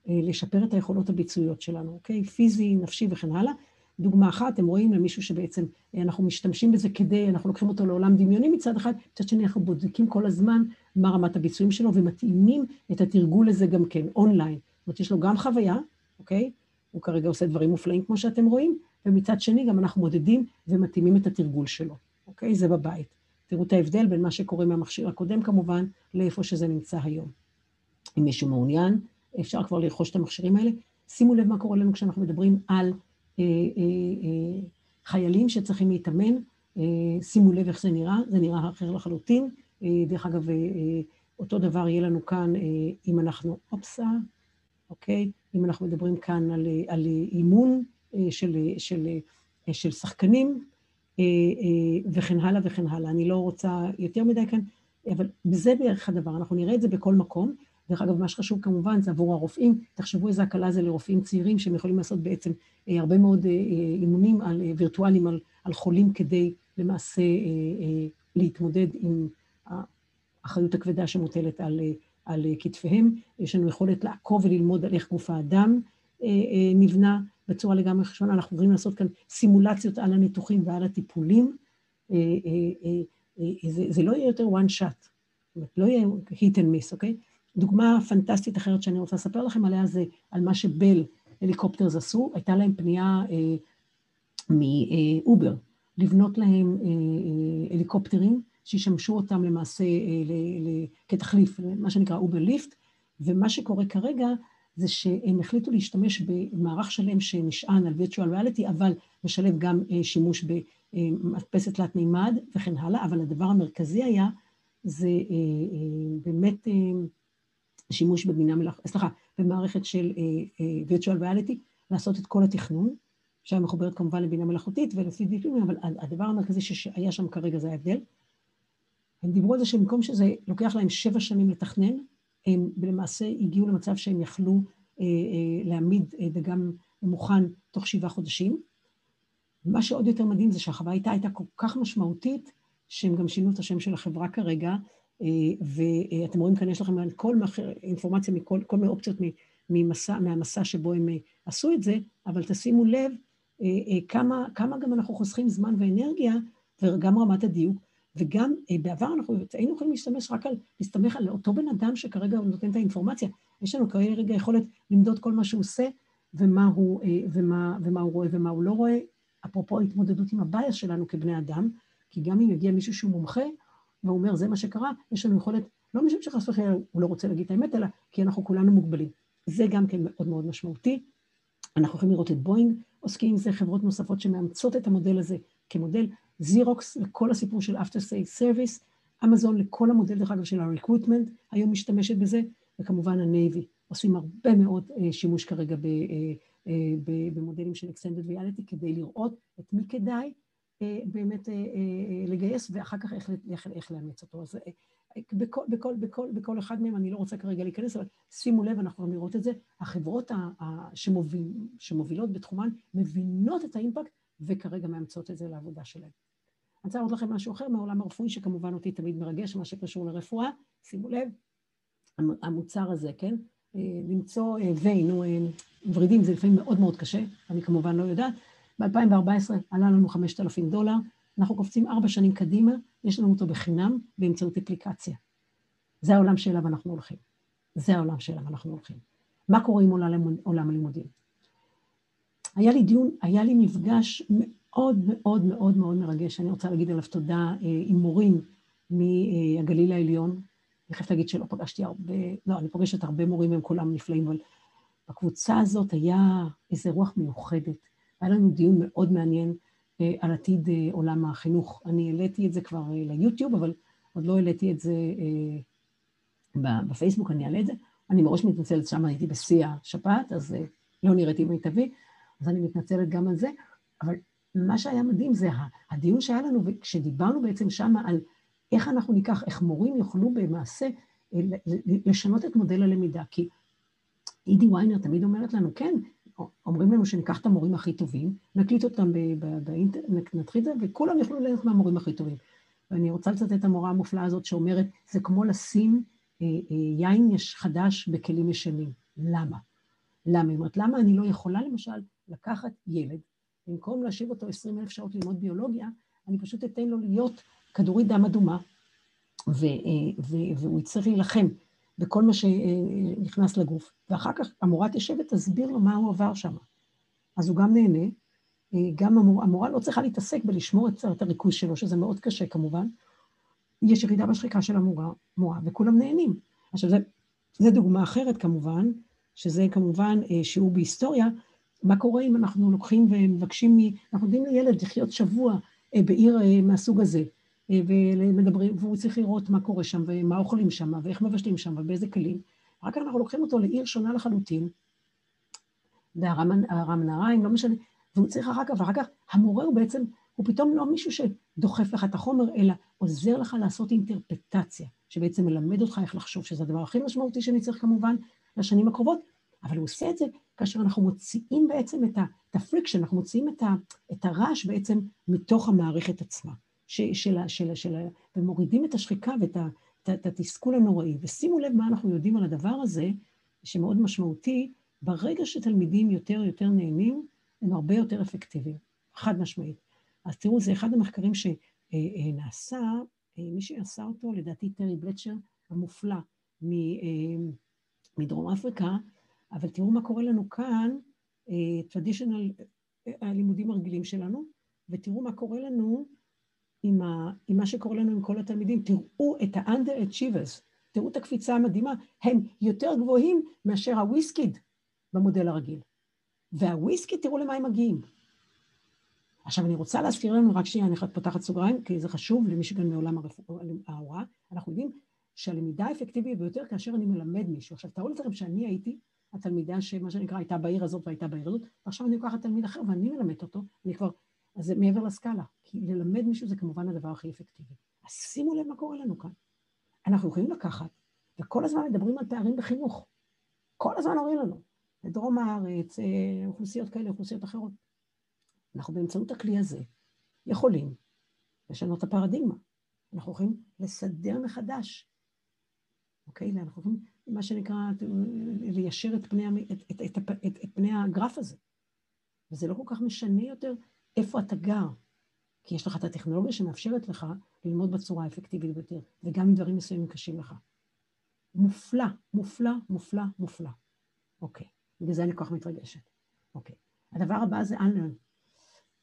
אה, לשפר את היכולות הביצועיות שלנו, אוקיי? פיזי, נפשי וכן הלאה. דוגמה אחת, אתם רואים למישהו שבעצם אה, אנחנו משתמשים בזה כדי, אנחנו לוקחים אותו לעולם דמיוני מצד אחד, מצד שני אנחנו בודקים כל הזמן מה רמת הביצועים שלו ומתאימים את התרגול הזה גם כן, אונליין. זאת אומרת, יש לו גם חוויה, אוקיי? הוא כרגע עושה דברים מופלאים כמו שאתם רואים, ומצד שני גם אנחנו מודדים ומתאימים את התרגול שלו, אוקיי? זה בבית. תראו את ההבדל בין מה שקורה מהמכשיר הקודם כמובן, לאיפה שזה נמצא היום. אם מישהו מעוניין, אפשר כבר לרכוש את המכשירים האלה. שימו לב מה קורה לנו כשאנחנו מדברים על אה, אה, אה, חיילים שצריכים להתאמן, שימו לב איך זה נראה, זה נראה אחר לחלוטין. דרך אגב, אותו דבר יהיה לנו כאן אם אנחנו, אופסה, אוקיי? אם אנחנו מדברים כאן על, על אימון של, של, של שחקנים וכן הלאה וכן הלאה. אני לא רוצה יותר מדי כאן, אבל זה בערך הדבר, אנחנו נראה את זה בכל מקום. דרך אגב, מה שחשוב כמובן זה עבור הרופאים, תחשבו איזה הקלה זה לרופאים צעירים שהם יכולים לעשות בעצם אה, הרבה מאוד אה, אימונים על, אה, וירטואליים על, על חולים כדי למעשה להתמודד עם האחריות הכבדה שמוטלת על, על כתפיהם. יש לנו יכולת לעקוב וללמוד על איך גוף האדם נבנה בצורה לגמרי שונה. אנחנו יכולים לעשות כאן סימולציות על הניתוחים ועל הטיפולים. זה, זה לא יהיה יותר one shot, זאת אומרת, לא יהיה hit and miss, אוקיי? דוגמה פנטסטית אחרת שאני רוצה לספר לכם עליה זה על מה ש Bell Helicopters עשו, הייתה להם פנייה אה, מ Uber לבנות להם אה, אה, הליקופטרים שישמשו אותם למעשה אה, ל, ל, כתחליף, מה שנקרא Uber Lift, ומה שקורה כרגע זה שהם החליטו להשתמש במערך שלם שנשען על virtual reality, אבל משלב גם אה, שימוש במדפסת תלת מימד וכן הלאה, אבל הדבר המרכזי היה, זה אה, אה, באמת אה, שימוש בבינה מלאכותית, סליחה, במערכת של virtual reality, לעשות את כל התכנון, שהיה מחוברת כמובן לבינה מלאכותית ולפי דיפים, אבל הדבר המרכזי שהיה שם כרגע זה ההבדל. הם דיברו על זה שבמקום שזה לוקח להם שבע שנים לתכנן, הם למעשה הגיעו למצב שהם יכלו uh, uh, להעמיד uh, דגם מוכן תוך שבעה חודשים, מה שעוד יותר מדהים זה שהחוויה איתה הייתה כל כך משמעותית, שהם גם שינו את השם של החברה כרגע, אה, ואתם רואים כאן, יש לכם כל אינפורמציה מכל כל מיני אופציות ממסע, מהמסע שבו הם אה, עשו את זה, אבל תשימו לב כמה, כמה גם אנחנו חוסכים זמן ואנרגיה, וגם רמת הדיוק, וגם בעבר אנחנו היינו יכולים להשתמש רק על, להסתמך על אותו בן אדם שכרגע הוא נותן את האינפורמציה. יש לנו כרגע יכולת למדוד כל מה שהוא עושה, ומה הוא, ומה, ומה הוא רואה ומה הוא לא רואה, אפרופו ההתמודדות עם הבעיה שלנו כבני אדם, כי גם אם יגיע מישהו שהוא מומחה, והוא אומר, זה מה שקרה, יש לנו יכולת, לא משום שחס וחלילה הוא לא רוצה להגיד את האמת, אלא כי אנחנו כולנו מוגבלים. זה גם כן מאוד מאוד משמעותי. אנחנו יכולים לראות את בואינג, עוסקים עם זה חברות נוספות שמאמצות את המודל הזה כמודל, זירוקס לכל הסיפור של after sale service, אמזון לכל המודל, דרך אגב, של ה-recruitment, היום משתמשת בזה, וכמובן הנייבי, עושים הרבה מאוד uh, שימוש כרגע ב, uh, uh, במודלים של extended reality כדי לראות את מי כדאי אה, באמת אה, אה, לגייס, ואחר כך איך, איך, איך לאמץ אותו. אז בכל, בכל, בכל, בכל אחד מהם, אני לא רוצה כרגע להיכנס, אבל שימו לב, אנחנו גם לראות את זה, החברות שמוביל, שמובילות בתחומן מבינות את האימפקט, וכרגע מאמצות את זה לעבודה שלהן. אני רוצה להראות לכם משהו אחר מהעולם הרפואי, שכמובן אותי תמיד מרגש, מה שקשור לרפואה. שימו לב, המוצר הזה, כן? למצוא ויין או ורידים זה לפעמים מאוד מאוד קשה, אני כמובן לא יודעת, ב-2014 עלה לנו 5,000 דולר, אנחנו קופצים ארבע שנים קדימה, יש לנו אותו בחינם באמצעות אפליקציה. זה העולם שאליו אנחנו הולכים. זה העולם שאליו אנחנו הולכים. מה קורה עם עולם הלימודים? היה לי דיון, היה לי מפגש מאוד מאוד מאוד מאוד מרגש, אני רוצה להגיד עליו תודה, אה, עם מורים מהגליל העליון. אני חייבת להגיד שלא פגשתי הרבה, לא, אני פוגשת הרבה מורים, הם כולם נפלאים, אבל בקבוצה הזאת היה איזו רוח מיוחדת. היה לנו דיון מאוד מעניין אה, על עתיד אה, עולם החינוך. אני העליתי את זה כבר ליוטיוב, אבל עוד לא העליתי את זה בפייסבוק, אני אעלה את זה. אני מראש מתנצלת, שם הייתי בשיא השפעת, אז לא נראיתי מיטבי, אז אני מתנצלת גם על זה. אבל מה שהיה מדהים זה הדיון שהיה לנו, וכשדיברנו בעצם שם על איך אנחנו ניקח, איך מורים יוכלו במעשה לשנות את מודל הלמידה. כי אידי ויינר תמיד אומרת לנו, כן, אומרים לנו שניקח את המורים הכי טובים, נקליט אותם באינטרנט, נתחיל את זה, וכולם יוכלו ליהנות מהמורים הכי טובים. ואני רוצה לצטט את המורה המופלאה הזאת שאומרת, זה כמו לשים אה, אה, יין יש חדש בכלים ישנים. למה? למה? היא אומרת, למה אני לא יכולה למשל לקחת ילד, במקום להשאיר אותו 20 אלף שעות ללמוד ביולוגיה, אני פשוט אתן לו להיות כדורית דם אדומה, ו, אה, ו, והוא יצטרך להילחם בכל מה שנכנס לגוף, ואחר כך המורה תשב ותסביר לו מה הוא עבר שם. אז הוא גם נהנה, גם המורה, המורה לא צריכה להתעסק בלשמור את הריכוז שלו, שזה מאוד קשה כמובן. יש ירידה בשחיקה של המורה, מורה, וכולם נהנים. עכשיו, זו דוגמה אחרת כמובן, שזה כמובן אה, שיעור בהיסטוריה, מה קורה אם אנחנו לוקחים ומבקשים, מ... אנחנו נותנים לילד לחיות שבוע אה, בעיר אה, מהסוג הזה, ומדברים, והוא צריך לראות מה קורה שם, ומה אוכלים שם, ואיך מבשלים שם, ובאיזה כלים. רק אנחנו לוקחים אותו לעיר שונה לחלוטין, בארם נהריים, לא משנה, והוא צריך אחר כך, ואחר כך המורה הוא בעצם, הוא פתאום לא מישהו שדוחף לך את החומר, אלא עוזר לך לעשות אינטרפטציה, שבעצם מלמד אותך איך לחשוב, שזה הדבר הכי משמעותי שאני צריך כמובן לשנים הקרובות, אבל הוא עושה את זה כאשר אנחנו מוציאים בעצם את ה friction, אנחנו מוציאים את, ה, את הרעש בעצם מתוך המערכת עצמה. של, של, של, ומורידים את השחיקה ואת ה, את התסכול הנוראי. ושימו לב מה אנחנו יודעים על הדבר הזה, שמאוד משמעותי, ברגע שתלמידים יותר יותר נהנים, הם הרבה יותר אפקטיביים, חד משמעית. אז תראו, זה אחד המחקרים שנעשה, מי שעשה אותו, לדעתי טרי בלצ'ר המופלא מדרום אפריקה, אבל תראו מה קורה לנו כאן, טרדישיונל, הלימודים הרגילים שלנו, ותראו מה קורה לנו עם, ה, עם מה שקורה לנו עם כל התלמידים. תראו את ה-under-achievers, תראו את הקפיצה המדהימה, הם יותר גבוהים מאשר הוויסקיד במודל הרגיל. והוויסקיד, תראו למה הם מגיעים. עכשיו, אני רוצה להזכיר לנו, רק שנייה, אני פותחת סוגריים, כי זה חשוב למי שכאן מעולם ההוראה. אנחנו יודעים שהלמידה האפקטיבית ביותר כאשר אני מלמד מישהו. עכשיו, תארו לכם שאני הייתי התלמידה שמה שנקרא הייתה בעיר הזאת והייתה בעיר הזאת, ועכשיו אני לוקחת תלמיד אחר ואני מלמדת אותו, אני כבר אז זה מעבר לסקאלה, כי ללמד מישהו זה כמובן הדבר הכי אפקטיבי. אז שימו לב מה קורה לנו כאן. אנחנו יכולים לקחת, וכל הזמן מדברים על פערים בחינוך. כל הזמן אומרים לנו, בדרום הארץ, אה, אוכלוסיות כאלה, אוכלוסיות אחרות. אנחנו באמצעות הכלי הזה יכולים לשנות את הפרדיגמה. אנחנו יכולים לסדר מחדש, אוקיי? אנחנו יכולים, מה שנקרא, ליישר את פני, את, את, את, את, את, את פני הגרף הזה. וזה לא כל כך משנה יותר איפה אתה גר, כי יש לך את הטכנולוגיה שמאפשרת לך ללמוד בצורה האפקטיבית ביותר, וגם אם דברים מסוימים קשים לך. מופלא, מופלא, מופלא, מופלא. אוקיי, בגלל זה אני כל כך מתרגשת. אוקיי. הדבר הבא זה unlearn.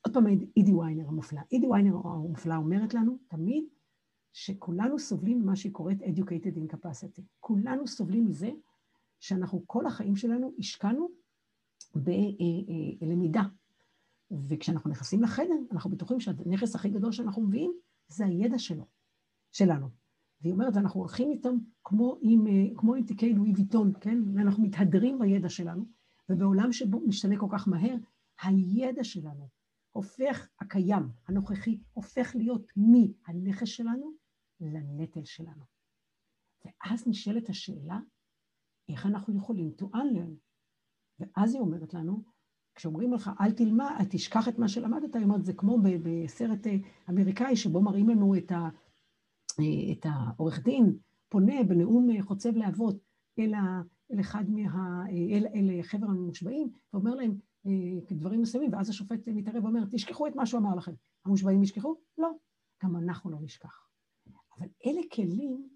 עוד פעם אידי ויינר המופלא. אידי ויינר המופלא אומרת לנו תמיד שכולנו סובלים ממה שהיא קוראת educated incapacity. כולנו סובלים מזה שאנחנו כל החיים שלנו השקענו בלמידה. וכשאנחנו נכנסים לחדר, אנחנו בטוחים שהנכס הכי גדול שאנחנו מביאים זה הידע שלו, שלנו. והיא אומרת, אנחנו הולכים איתם כמו עם, כמו עם תיקי לואי ויטון, כן? ואנחנו מתהדרים בידע שלנו, ובעולם שבו משתנה כל כך מהר, הידע שלנו הופך, הקיים, הנוכחי, הופך להיות מהנכס שלנו לנטל שלנו. ואז נשאלת השאלה, איך אנחנו יכולים to unlearn? ואז היא אומרת לנו, כשאומרים לך, אל תלמד, אל תשכח את מה שלמדת, היא אומרת, זה כמו בסרט אה, אמריקאי שבו מראים לנו את, ה, אה, את העורך דין פונה בנאום אה, חוצב להבות אל, ה, אל אחד מה... אל, אל חבר המושבעים, ואומר להם דברים מסוימים, ואז השופט מתערב ואומר, תשכחו את מה שהוא אמר לכם. המושבעים ישכחו? לא, גם אנחנו לא נשכח. אבל אלה כלים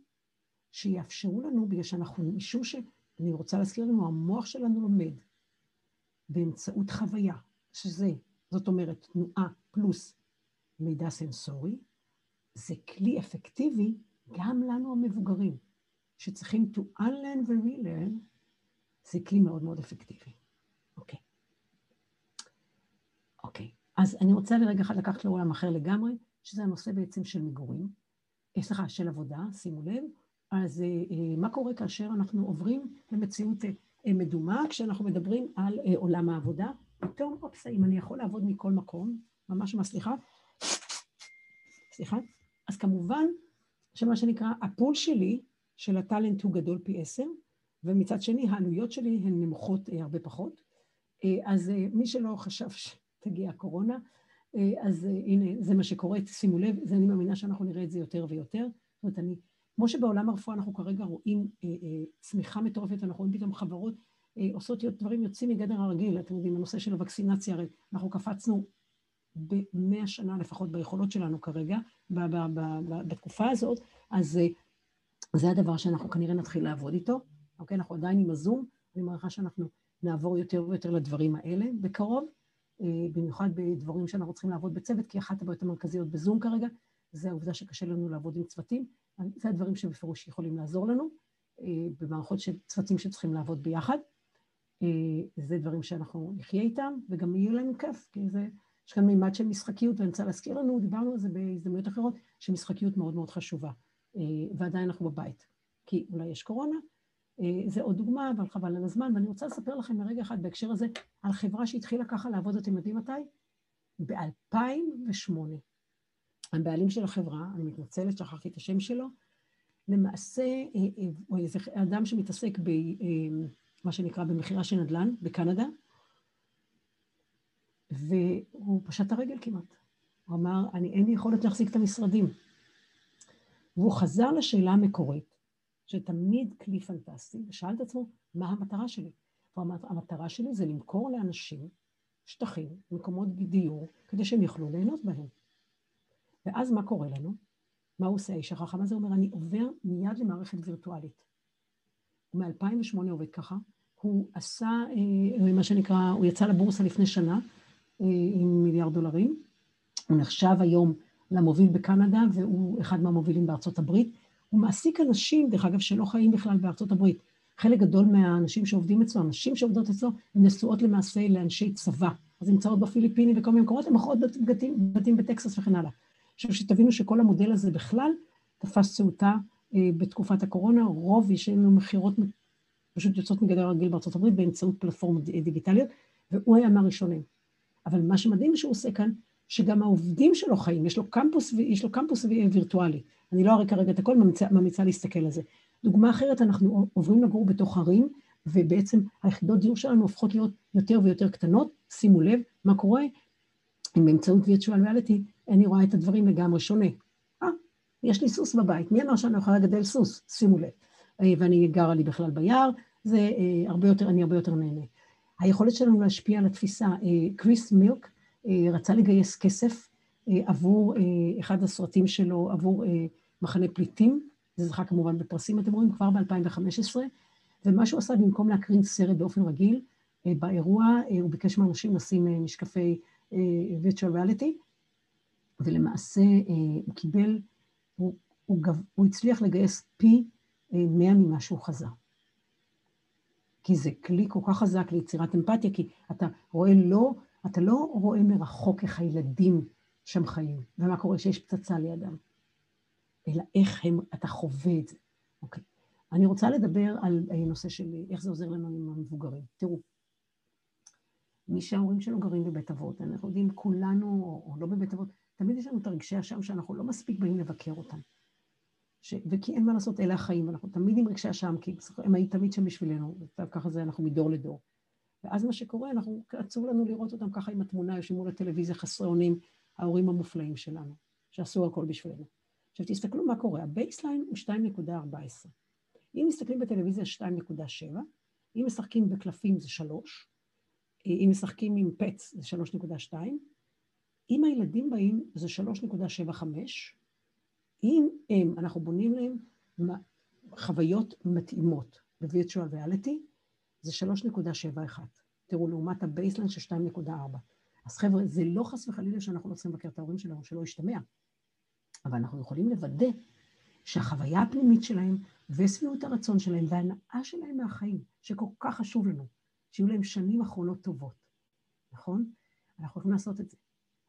שיאפשרו לנו, בגלל שאנחנו, משום שאני רוצה להזכיר לנו, המוח שלנו לומד באמצעות חוויה, שזה, זאת אומרת, תנועה פלוס מידע סנסורי, זה כלי אפקטיבי גם לנו המבוגרים, שצריכים to unlearn ו-relearn, זה כלי מאוד מאוד אפקטיבי. אוקיי. אוקיי, אז אני רוצה לרגע אחד לקחת לעולם אחר לגמרי, שזה הנושא בעצם של מגורים, סליחה, של עבודה, שימו לב. אז אה, אה, מה קורה כאשר אנחנו עוברים למציאות מדומה, כשאנחנו מדברים על עולם העבודה? פתאום, אופס, אם אני יכול לעבוד מכל מקום, ממש ממש סליחה, סליחה, אז כמובן שמה שנקרא, הפול שלי של הטאלנט הוא גדול פי עשר, ומצד שני העלויות שלי הן נמוכות הרבה פחות. אז מי שלא חשב שתגיע הקורונה, אה, אז אה, הנה, זה מה שקורה, שימו לב, זה אני מאמינה שאנחנו נראה את זה יותר ויותר. זאת אומרת, אני, כמו שבעולם הרפואה אנחנו כרגע רואים אה, אה, צמיחה מטורפת, אנחנו רואים פתאום חברות אה, עושות דברים יוצאים מגדר הרגיל, אתם יודעים, הנושא של הווקסינציה, הרי אנחנו קפצנו במאה שנה לפחות ביכולות שלנו כרגע, ב- ב- ב- ב- בתקופה הזאת, אז אה, זה הדבר שאנחנו כנראה נתחיל לעבוד איתו, אוקיי? אנחנו עדיין עם הזום, אני מעריכה שאנחנו נעבור יותר ויותר לדברים האלה בקרוב. אה, במיוחד בדברים שאנחנו צריכים לעבוד בצוות, כי אחת הבעיות המרכזיות בזום כרגע, זה העובדה שקשה לנו לעבוד עם צוותים. זה הדברים שבפירוש יכולים לעזור לנו, אה, במערכות של צוותים שצריכים לעבוד ביחד. אה, זה דברים שאנחנו נחיה איתם, וגם יהיה לנו כיף, כי זה, יש כאן מימד של משחקיות, ואני רוצה להזכיר לנו, דיברנו על זה בהזדמנויות אחרות, שמשחקיות מאוד מאוד חשובה, ועדיין אנחנו בבית. כי אולי יש קורונה, זה עוד דוגמה, אבל חבל על הזמן, ואני רוצה לספר לכם לרגע אחד בהקשר הזה על חברה שהתחילה ככה לעבוד, אתם יודעים מתי? ב-2008. הבעלים של החברה, אני מתנצלת, שכחתי את השם שלו, למעשה אה, אה, הוא איזה אדם שמתעסק במה שנקרא במכירה של נדל"ן בקנדה, והוא פשט את הרגל כמעט. הוא אמר, אני, אין לי יכולת להחזיק את המשרדים. והוא חזר לשאלה המקורית, שתמיד כלי פנטסטי, ושאל את עצמו, מה המטרה שלי? המטרה שלי זה למכור לאנשים שטחים, מקומות דיור, כדי שהם יוכלו ליהנות בהם. ואז מה קורה לנו? מה הוא עושה האיש החכם הזה? הוא אומר, אני עובר מיד למערכת וירטואלית. הוא מ-2008 עובד ככה, הוא עשה, אה, מה שנקרא, הוא יצא לבורסה לפני שנה אה, עם מיליארד דולרים, הוא נחשב היום למוביל בקנדה והוא אחד מהמובילים בארצות הברית, הוא מעסיק אנשים, דרך אגב, שלא חיים בכלל בארצות הברית. חלק גדול מהאנשים שעובדים אצלו, הנשים שעובדות אצלו, הן נשואות למעשה לאנשי צבא. אז נמצאות בפיליפינים וכל מיני מקומות, הן מוכרות בתים, בתים בטקסס וכן הלאה. עכשיו, שתבינו שכל המודל הזה בכלל תפס צאותה אה, בתקופת הקורונה, רוב יש לנו מכירות פשוט יוצאות מגדר הרגיל בארצות הברית באמצעות פלטפורמות דיגיטליות, והוא היה מהראשונים. אבל מה שמדהים שהוא עושה כאן, שגם העובדים שלו חיים, יש לו קמפוס, יש לו קמפוס וירטואלי. אני לא אראה כרגע את הכל, ממליצה, ממליצה להסתכל על זה. דוגמה אחרת, אנחנו עוברים לגור בתוך ערים, ובעצם היחידות דיור שלנו הופכות להיות יותר ויותר קטנות. שימו לב מה קורה, באמצעות virtual reality, אני רואה את הדברים לגמרי שונה. אה, יש לי סוס בבית, מי אמר שאני יכולה לגדל סוס? שימו לב. אה, ואני גרה לי בכלל ביער, זה אה, הרבה יותר, אני הרבה יותר נהנה. היכולת שלנו להשפיע על התפיסה, קריס מילק רצה לגייס כסף עבור אחד הסרטים שלו, עבור מחנה פליטים, זה זכה כמובן בפרסים, אתם רואים, כבר ב-2015, ומה שהוא עשה, במקום להקרין סרט באופן רגיל, באירוע הוא ביקש מאנשים לשים משקפי virtual reality, ולמעשה הוא קיבל, הוא, הוא, הוא הצליח לגייס פי 100 ממה שהוא חזה. כי זה כלי כל כך חזק ליצירת אמפתיה, כי אתה רואה לא, אתה לא רואה מרחוק איך הילדים שם חיים, ומה קורה כשיש פצצה לידם, אלא איך הם, אתה חווה את זה. אוקיי. אני רוצה לדבר על נושא של איך זה עוזר לנו עם המבוגרים. תראו, מי שההורים שלו גרים בבית אבות, אנחנו יודעים, כולנו, או, לא בבית אבות, תמיד יש לנו את הרגשי אשם שאנחנו לא מספיק באים לבקר אותם. ש... וכי אין מה לעשות, אלה החיים, אנחנו תמיד עם רגשי אשם, כי הם היו תמיד שם בשבילנו, וככה זה אנחנו מדור לדור. ואז מה שקורה, אנחנו, עצוב לנו לראות אותם ככה עם התמונה, יושבים מול הטלוויזיה חסרי אונים, ההורים המופלאים שלנו, שעשו הכל בשבילנו. עכשיו תסתכלו מה קורה, ה baseline הוא 2.14. אם מסתכלים בטלוויזיה 2.7, אם משחקים בקלפים זה 3, אם משחקים עם pet זה 3.2, אם הילדים באים זה 3.75, אם הם, אנחנו בונים להם חוויות מתאימות ב-Virtual Reality, זה 3.71. תראו, לעומת ה baseline של 2.4. אז חבר'ה, זה לא חס וחלילה שאנחנו לא צריכים לבקר את ההורים שלנו, שלא ישתמע, אבל אנחנו יכולים לוודא שהחוויה הפנימית שלהם ושביעות הרצון שלהם וההנאה שלהם מהחיים, שכל כך חשוב לנו, שיהיו להם שנים אחרונות טובות, נכון? אנחנו יכולים לעשות את זה.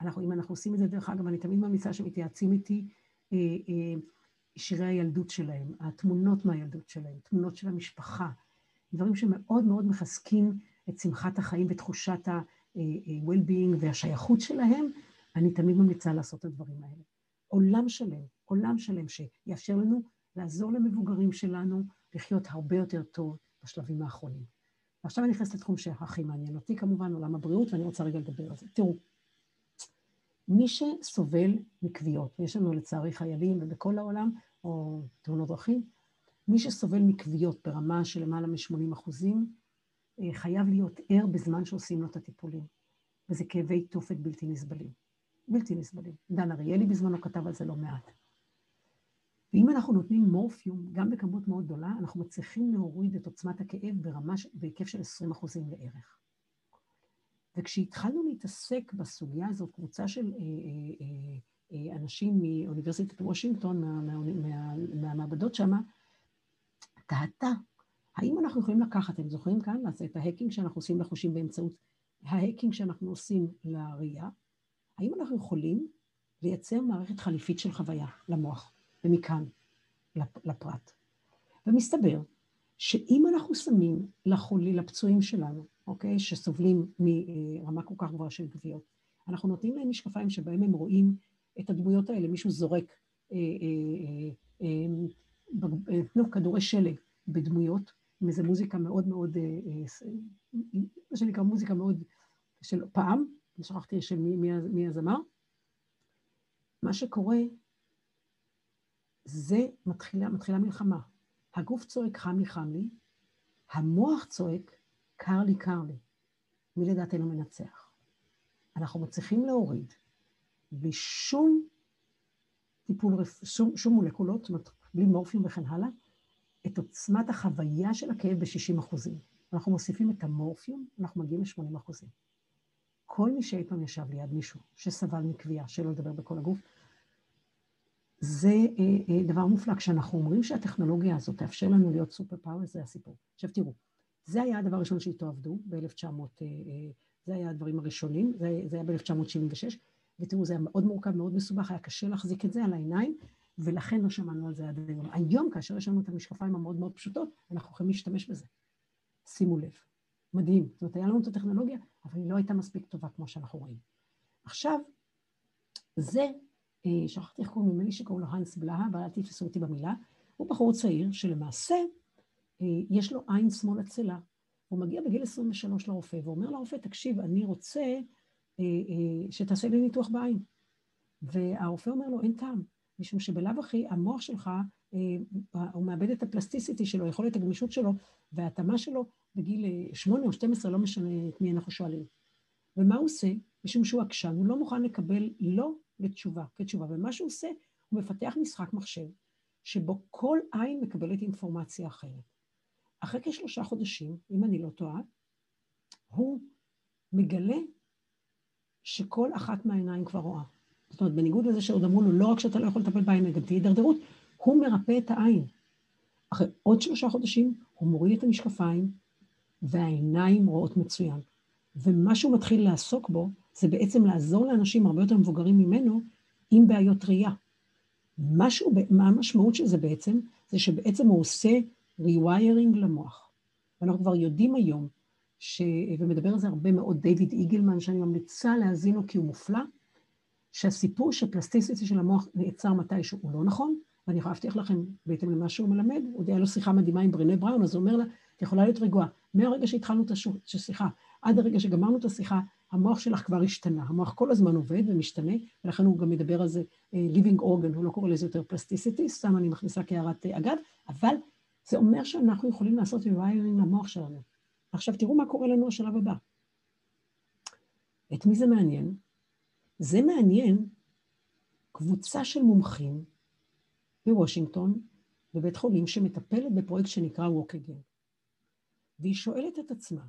אנחנו, אם אנחנו עושים את זה, דרך אגב, אני תמיד ממליצה שמתייעצים איתי אה, אה, שירי הילדות שלהם, התמונות מהילדות שלהם, תמונות של המשפחה, דברים שמאוד מאוד מחזקים את שמחת החיים ותחושת ה-well-being והשייכות שלהם, אני תמיד ממליצה לעשות את הדברים האלה. עולם שלם, עולם שלם שיאפשר לנו לעזור למבוגרים שלנו לחיות הרבה יותר טוב בשלבים האחרונים. ועכשיו אני נכנסת לתחום שהכי מעניין אותי כמובן, עולם הבריאות, ואני רוצה רגע לדבר על זה. תראו, מי שסובל מכוויות, ויש לנו לצערי חיילים ובכל העולם, או תאונות דרכים, מי שסובל מכוויות ברמה של למעלה מ-80 אחוזים, אה, חייב להיות ער בזמן שעושים לו את הטיפולים, וזה כאבי תופת בלתי נסבלים. בלתי נסבלים. דן אריאלי בזמנו כתב על זה לא מעט. ואם אנחנו נותנים מורפיום, גם בכמות מאוד גדולה, אנחנו מצליחים להוריד את עוצמת הכאב ברמה, בהיקף של 20 אחוזים לערך. וכשהתחלנו להתעסק בסוגיה הזאת, קבוצה של אה, אה, אה, אנשים מאוניברסיטת וושינגטון, מה, מה, מה, מהמעבדות שמה, תהתה, האם אנחנו יכולים לקחת, אתם זוכרים כאן, אז את ה hacking שאנחנו עושים לחושים באמצעות ה hacking שאנחנו עושים לראייה, האם אנחנו יכולים לייצר מערכת חליפית של חוויה למוח, ומכאן לפרט. ומסתבר שאם אנחנו שמים לחולי, לפצועים שלנו, אוקיי, שסובלים מרמה כל כך גבוהה של גוויות, אנחנו נותנים להם משקפיים שבהם הם רואים את הדמויות האלה, מישהו זורק אה, אה, אה, אה, כדורי שלג בדמויות, עם איזו מוזיקה מאוד מאוד, אה, אה, מה שנקרא מוזיקה מאוד של פעם, שכחתי של מי, מי, מי הזמר, מה שקורה זה מתחילה, מתחילה מלחמה. הגוף צועק חם לי חם לי, המוח צועק קר לי קר לי. מי לדעתנו מנצח? אנחנו מצליחים להוריד בלי שום טיפול, שום, שום מולקולות, זאת אומרת, בלי מורפיום וכן הלאה, את עוצמת החוויה של הכאב ב-60 אחוזים. אנחנו מוסיפים את המורפיום, אנחנו מגיעים ל-80 אחוזים. כל מי שאי פעם ישב ליד מישהו שסבל מכוויה, שלא לדבר בכל הגוף, זה אה, אה, דבר מופלא. כשאנחנו אומרים שהטכנולוגיה הזאת תאפשר לנו להיות סופר פאוור, זה הסיפור. עכשיו תראו, זה היה הדבר הראשון שאיתו עבדו ב-1900, אה, זה היה הדברים הראשונים, זה, זה היה ב-1976, ותראו, זה היה מאוד מורכב, מאוד מסובך, היה קשה להחזיק את זה על העיניים, ולכן לא שמענו על זה עד היום. היום, כאשר יש לנו את המשקפיים המאוד מאוד פשוטות, אנחנו יכולים להשתמש בזה. שימו לב. מדהים. זאת אומרת, היה לנו את הטכנולוגיה, אבל היא לא הייתה מספיק טובה כמו שאנחנו רואים. עכשיו, זה, אה, שכחתי איך קוראים ממני שקוראים לו האנס בלהה, אבל אל תתפסו אותי במילה, הוא בחור צעיר שלמעשה אה, יש לו עין שמאל עצלה. הוא מגיע בגיל 23 לרופא ואומר לרופא, תקשיב, אני רוצה שתעשה לי ניתוח בעין. והרופא אומר לו, אין טעם, משום שבלאו הכי המוח שלך, הוא מאבד את הפלסטיסיטי שלו, יכולת הגמישות שלו, וההתאמה שלו בגיל 8 או 12, לא משנה את מי אנחנו שואלים. ומה הוא עושה? משום שהוא עקשן, הוא לא מוכן לקבל לא לתשובה, כתשובה, ומה שהוא עושה, הוא מפתח משחק מחשב, שבו כל עין מקבלת אינפורמציה אחרת. אחרי כשלושה חודשים, אם אני לא טועה, הוא מגלה שכל אחת מהעיניים כבר רואה. זאת אומרת, בניגוד לזה שעוד אמרו לו, לא רק שאתה לא יכול לטפל בעין, גם תהיה הידרדרות, הוא מרפא את העין. אחרי עוד שלושה חודשים, הוא מוריד את המשקפיים, והעיניים רואות מצוין. ומה שהוא מתחיל לעסוק בו, זה בעצם לעזור לאנשים הרבה יותר מבוגרים ממנו עם בעיות ראייה. משהו, מה המשמעות של זה בעצם? זה שבעצם הוא עושה rewiring למוח. ואנחנו כבר יודעים היום, ש... ומדבר על זה הרבה מאוד דיוויד איגלמן, שאני ממליצה להאזין לו כי הוא מופלא, שהסיפור של פלסטיסיטי של המוח נעצר מתישהו הוא לא נכון, ואני יכולה להבטיח לכם, בהתאם למה שהוא מלמד, עוד היה לו שיחה מדהימה עם ברנה בראון, אז הוא אומר לה, את יכולה להיות רגועה. מהרגע שהתחלנו את השיחה, עד הרגע שגמרנו את השיחה, המוח שלך כבר השתנה. המוח כל הזמן עובד ומשתנה, ולכן הוא גם מדבר על זה uh, living organ, הוא לא קורא לזה יותר פלסטיסיטי, סתם אני מכניסה כהערת uh, אגב, אבל זה אומר שאנחנו יכולים לעשות רוויירינג למוח שלנו. עכשיו תראו מה קורה לנו השלב הבא. את מי זה מעניין? זה מעניין קבוצה של מומחים בוושינגטון, בבית חולים, שמטפלת בפרויקט שנקרא Walk. והיא שואלת את עצמה,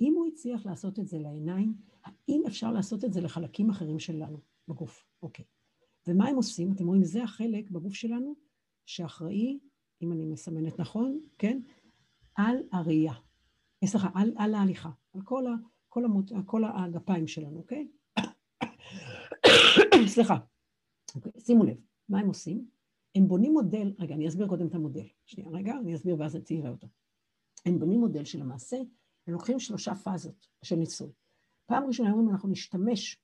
אם הוא הצליח לעשות את זה לעיניים, האם אפשר לעשות את זה לחלקים אחרים שלנו בגוף? אוקיי. ומה הם עושים? אתם רואים, זה החלק בגוף שלנו שאחראי, אם אני מסמנת נכון, כן? על הראייה. אה, סליחה, על, על ההליכה, על כל, ה, כל, המות, כל הגפיים שלנו, אוקיי? סליחה. אוקיי, שימו לב, מה הם עושים? הם בונים מודל, רגע, אני אסביר קודם את המודל. שנייה, רגע, אני אסביר ואז תראה אותו. הם בונים מודל שלמעשה הם לוקחים שלושה פאזות של ניסוי. פעם ראשונה אומרים, אנחנו נשתמש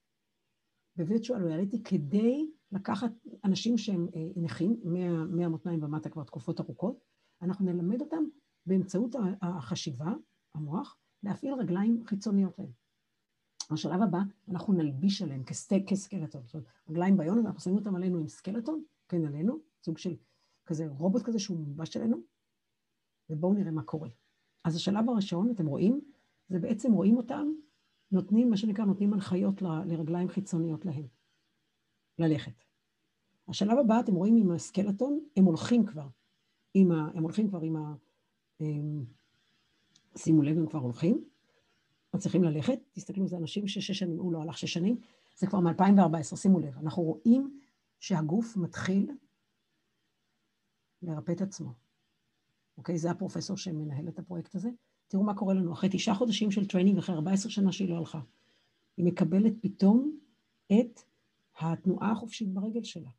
בווירטואל ריאליטי כדי לקחת אנשים שהם אה, נכים, מהמותניים ומטה כבר תקופות ארוכות, אנחנו נלמד אותם באמצעות החשיבה, המוח, להפעיל רגליים חיצוניות להם. בשלב הבא, אנחנו נלביש עליהם כסקלטון, זאת אומרת, רגליים ביון, ואנחנו שמים אותם עלינו עם סקלטון, כן עלינו, סוג של כזה רובוט כזה שהוא מולבש עלינו, ובואו נראה מה קורה. אז השלב הראשון, אתם רואים, זה בעצם רואים אותם, נותנים, מה שנקרא, נותנים הנחיות ל, לרגליים חיצוניות להם, ללכת. השלב הבא, אתם רואים עם הסקלטון, הם הולכים כבר, עם ה, הם הולכים כבר עם ה... הם, שימו לב, הם כבר הולכים, מצליחים ללכת, תסתכלו, זה אנשים ששש שנים, הוא לא הלך שש שנים, זה כבר מ-2014, שימו לב, אנחנו רואים שהגוף מתחיל לרפא את עצמו. אוקיי? זה הפרופסור שמנהל את הפרויקט הזה. תראו מה קורה לנו, אחרי תשעה חודשים של training, אחרי 14 שנה שהיא לא הלכה. היא מקבלת פתאום את התנועה החופשית ברגל שלה.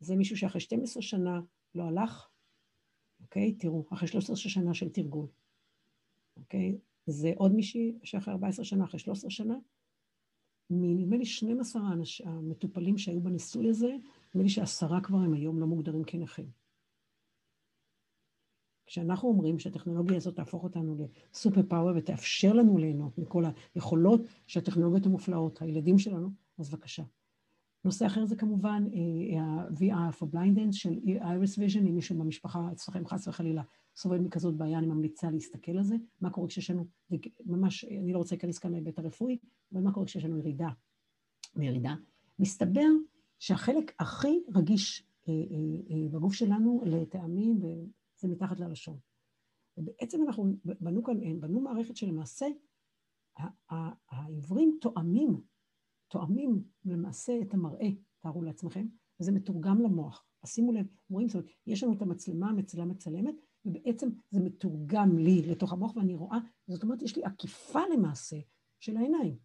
זה מישהו שאחרי 12 שנה לא הלך, אוקיי? תראו, אחרי 13 שנה של תרגול, אוקיי? זה עוד מישהי שאחרי 14 שנה, אחרי 13 שנה, מנדמה לי 12 המטופלים שהיו בניסוי הזה, נדמה לי שעשרה כבר הם היום לא מוגדרים כנכים. כשאנחנו אומרים שהטכנולוגיה הזאת תהפוך אותנו לסופר פאוור ותאפשר לנו ליהנות מכל היכולות של הטכנולוגיות המופלאות, הילדים שלנו, אז בבקשה. נושא אחר זה כמובן אה, ה-VR for blindness של iris vision, אם מישהו במשפחה אצלכם חס וחלילה סובל מכזאת בעיה, אני ממליצה להסתכל על זה, מה קורה כשיש לנו, ממש, אני לא רוצה להיכנס כאן להיבט הרפואי, אבל מה קורה כשיש לנו ירידה, מירידה. מסתבר שהחלק הכי רגיש אה, אה, בגוף שלנו לטעמים זה מתחת ללשון. ובעצם אנחנו בנו כאן, בנו מערכת שלמעשה העיוורים תואמים, תואמים למעשה את המראה, תארו לעצמכם, וזה מתורגם למוח. אז שימו לב, רואים, זאת אומרת, יש לנו את המצלמה, המצלמה מצלמת, ובעצם זה מתורגם לי לתוך המוח, ואני רואה, זאת אומרת, יש לי עקיפה למעשה של העיניים.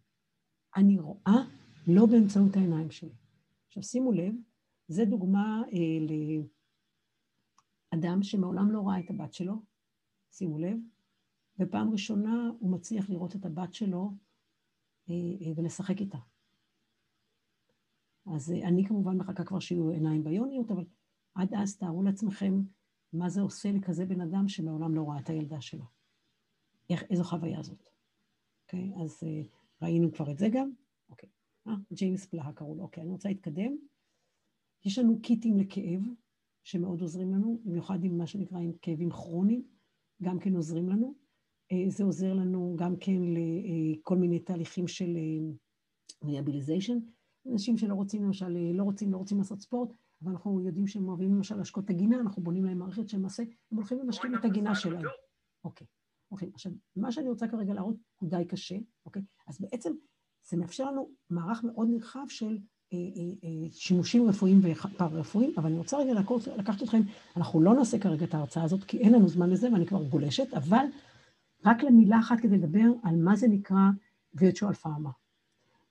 אני רואה לא באמצעות העיניים שלי. עכשיו שימו לב, זה דוגמה אה, אדם שמעולם לא ראה את הבת שלו, שימו לב, ופעם ראשונה הוא מצליח לראות את הבת שלו אה, אה, ולשחק איתה. אז אה, אני כמובן מחכה כבר שיהיו עיניים ביוניות, אבל עד אז תארו לעצמכם מה זה עושה לכזה בן אדם שמעולם לא ראה את הילדה שלו. איך, איזו חוויה זאת. אוקיי? Okay? אז ראינו כבר את זה גם, אוקיי. אה, ג'יימס פלאה קראו לו. אוקיי, אני רוצה להתקדם. יש לנו קיטים לכאב, שמאוד עוזרים לנו, במיוחד עם מה שנקרא עם כאבים כרוניים, גם כן עוזרים לנו. אה, זה עוזר לנו גם כן לכל מיני תהליכים של ריאביליזיישן. אנשים שלא רוצים למשל, לא רוצים, לא רוצים לעשות ספורט, אבל אנחנו יודעים שהם אוהבים למשל להשקות את הגינה, אנחנו בונים להם מערכת שלמעשה, הם הולכים ומשקים את הגינה שלהם. אוקיי, אוקיי. עכשיו, מה שאני רוצה כרגע להראות הוא די קשה, אוקיי? אז בעצם זה מאפשר לנו מערך מאוד נרחב של אה, אה, אה, שימושים רפואיים ופארה-רפואיים, אבל אני רוצה רגע לקחת, לקחת אתכם, אנחנו לא נעשה כרגע את ההרצאה הזאת, כי אין לנו זמן לזה ואני כבר גולשת, אבל רק למילה אחת כדי לדבר על מה זה נקרא virtual pharma.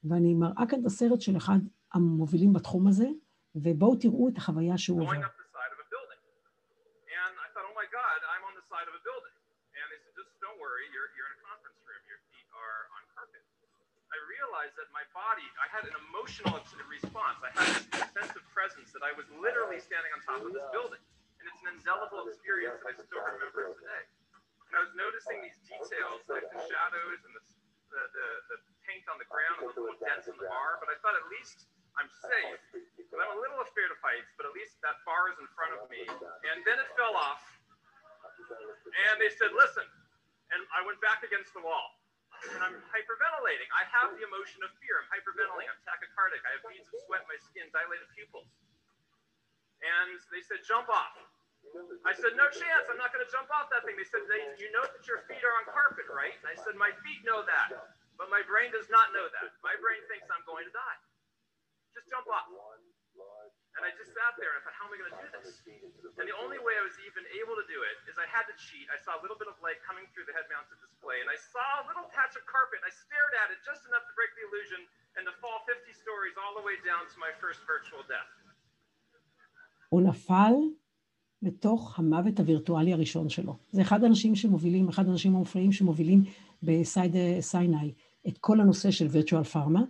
ואני מראה כאן את הסרט של אחד המובילים בתחום הזה, ובואו תראו את החוויה שהוא עובר. realized that my body, I had an emotional response. I had this sense of presence that I was literally standing on top of this building. And it's an indelible experience that I still remember today. And I was noticing these details, like the shadows and the, the, the, the paint on the ground, the little dents in the bar, but I thought at least I'm safe. But I'm a little afraid of heights, but at least that bar is in front of me. And then it fell off. And they said, listen. And I went back against the wall. And I'm hyperventilating. I have the emotion of fear. I'm hyperventilating. I'm tachycardic. I have beads of sweat in my skin, dilated pupils. And they said, jump off. I said, no chance. I'm not going to jump off that thing. They said, you know that your feet are on carpet, right? And I said, my feet know that. But my brain does not know that. My brain thinks I'm going to die. Just jump off. And I just sat there and I thought, how am I going to do this? And the only way I was even able to do it is I had to cheat. I saw a little bit of light coming through the head mounted display, and I saw a little patch of carpet, and I stared at it just enough to break the illusion and to fall 50 stories all the way down to my first virtual death. הוא נפל לתוך המוות הווירטואלי הראשון שלו. זה אחד האנשים שמובילים, אחד האנשים המופלאים שמובילים בסייד סיני את כל הנושא של וירטואל פארמה,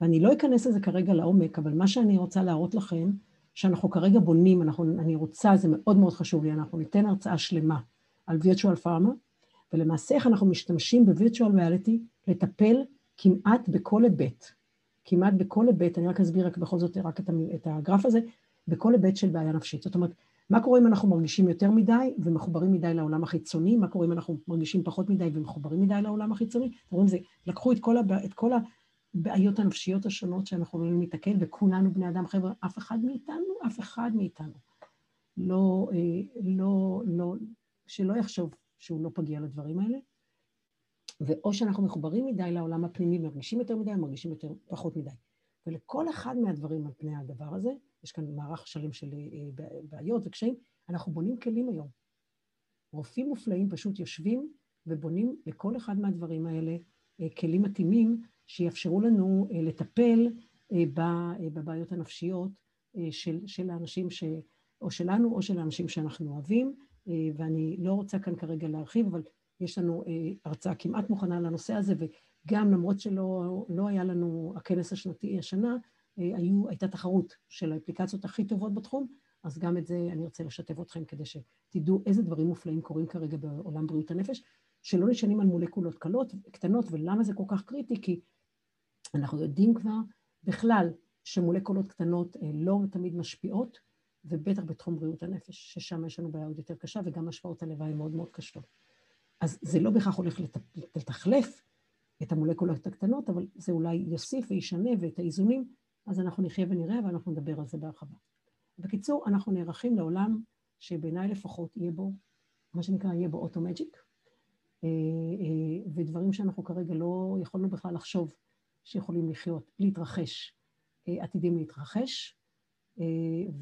ואני לא אכנס לזה כרגע לעומק, אבל מה שאני רוצה להראות לכם, שאנחנו כרגע בונים, אנחנו, אני רוצה, זה מאוד מאוד חשוב לי, אנחנו ניתן הרצאה שלמה על וירטואל פארמה, ולמעשה איך אנחנו משתמשים בווירטואל ריאליטי לטפל כמעט בכל היבט, כמעט בכל היבט, אני רק אסביר רק בכל זאת רק את, הגרף הזה, בכל היבט של בעיה נפשית. זאת אומרת, מה קורה אם אנחנו מרגישים יותר מדי ומחוברים מדי לעולם החיצוני? מה קורה אם אנחנו מרגישים פחות מדי ומחוברים מדי לעולם החיצוני? אתם רואים, זה, לקחו את כל, הבע, את כל הבעיות הנפשיות השונות שאנחנו יכולים להתקל, וכולנו בני אדם, חבר'ה, אף אחד מאיתנו, אף אחד מאיתנו. לא, אה, לא, לא, שלא יחשוב שהוא לא פגיע לדברים האלה. ואו שאנחנו מחוברים מדי לעולם הפנימי, מרגישים יותר מדי, מרגישים יותר פחות מדי. ולכל אחד מהדברים על פני הדבר הזה, יש כאן מערך שלם של אה, בעיות וקשיים, אנחנו בונים כלים היום. רופאים מופלאים פשוט יושבים ובונים לכל אחד מהדברים האלה אה, כלים מתאימים שיאפשרו לנו אה, לטפל בבעיות הנפשיות של, של האנשים ש... או שלנו או של האנשים שאנחנו אוהבים, ואני לא רוצה כאן כרגע להרחיב, אבל יש לנו הרצאה כמעט מוכנה לנושא הזה, וגם למרות שלא לא היה לנו הכנס השנתי השנה, היו, הייתה תחרות של האפליקציות הכי טובות בתחום, אז גם את זה אני ארצה לשתף אתכם כדי שתדעו איזה דברים מופלאים קורים כרגע בעולם בריאות הנפש, שלא נשענים על מולקולות קלות, קטנות, ולמה זה כל כך קריטי? כי אנחנו יודעים כבר בכלל שמולקולות קטנות אה, לא תמיד משפיעות, ובטח בתחום בריאות הנפש, ששם יש לנו בעיה עוד יותר קשה, וגם השפעות הלוואי מאוד מאוד קשות. אז זה לא בהכרח הולך לתחלף את המולקולות הקטנות, אבל זה אולי יוסיף וישנה ואת האיזונים אז אנחנו נחיה ונראה ואנחנו נדבר על זה בהרחבה. בקיצור, אנחנו נערכים לעולם שבעיניי לפחות יהיה בו, מה שנקרא, יהיה בו אוטו-מג'יק, אה, אה, ודברים שאנחנו כרגע לא יכולנו בכלל לחשוב שיכולים לחיות, להתרחש, אה, עתידים להתרחש,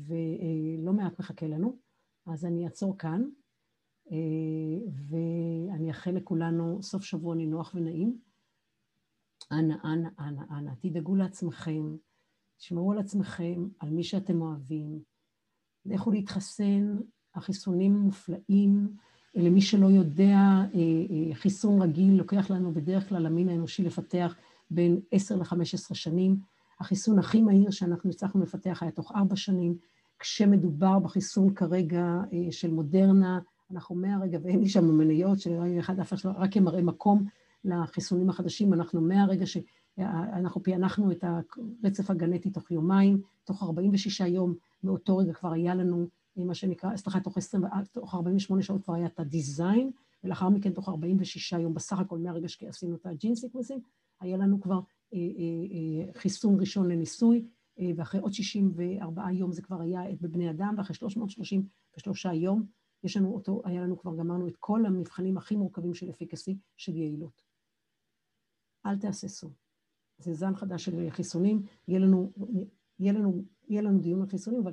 ולא מעט מחכה לנו. אז אני אעצור כאן, ואני אאחל לכולנו סוף שבוע נינוח ונעים. אנא, אנא, אנא, אנא, תדאגו לעצמכם, תשמרו על עצמכם, על מי שאתם אוהבים, לכו להתחסן, החיסונים מופלאים, למי שלא יודע, אה, אה, חיסון רגיל לוקח לנו בדרך כלל המין האנושי לפתח בין 10 ל-15 שנים. החיסון הכי מהיר שאנחנו הצלחנו לפתח היה תוך ארבע שנים. כשמדובר בחיסון כרגע אה, של מודרנה, אנחנו מהרגע, ואין לי שם מניות, אחד אף אחד רק כמראה מקום לחיסונים החדשים, אנחנו מהרגע ש... אנחנו פענחנו את הרצף הגנטי תוך יומיים, תוך 46 יום מאותו רגע כבר היה לנו מה שנקרא, סליחה, תוך, 20, תוך 48 שעות כבר היה את הדיזיין, ולאחר מכן תוך 46 יום, בסך הכל מהרגע שעשינו את הג'ין סיקוונסים, היה לנו כבר אה, אה, אה, חיסון ראשון לניסוי, אה, ואחרי עוד 64 יום זה כבר היה בבני אדם, ואחרי 333 יום יש לנו אותו, היה לנו כבר, גמרנו את כל המבחנים הכי מורכבים של אפיקסי, של יעילות. אל תהססו. זה זן חדש של חיסונים, יהיה לנו, יהיה לנו, יהיה לנו דיון על חיסונים, אבל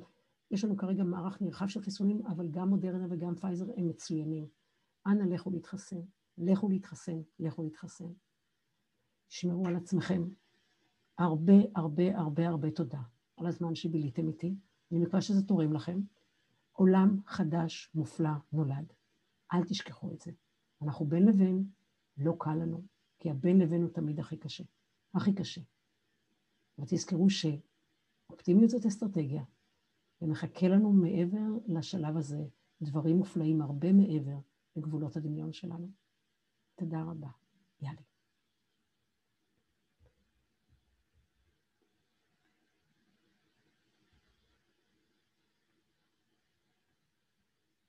יש לנו כרגע מערך נרחב של חיסונים, אבל גם מודרנה וגם פייזר הם מצוינים. אנא לכו להתחסן, לכו להתחסן, לכו להתחסן. תשמרו על עצמכם. הרבה הרבה הרבה הרבה תודה על הזמן שביליתם איתי. אני מקווה שזה תורם לכם. עולם חדש, מופלא, נולד. אל תשכחו את זה. אנחנו בין לבין, לא קל לנו, כי הבין לבין הוא תמיד הכי קשה. הכי קשה. ותזכרו שאופטימיות זאת אסטרטגיה, ומחכה לנו מעבר לשלב הזה דברים מופלאים הרבה מעבר לגבולות הדמיון שלנו. תודה רבה. יאללה.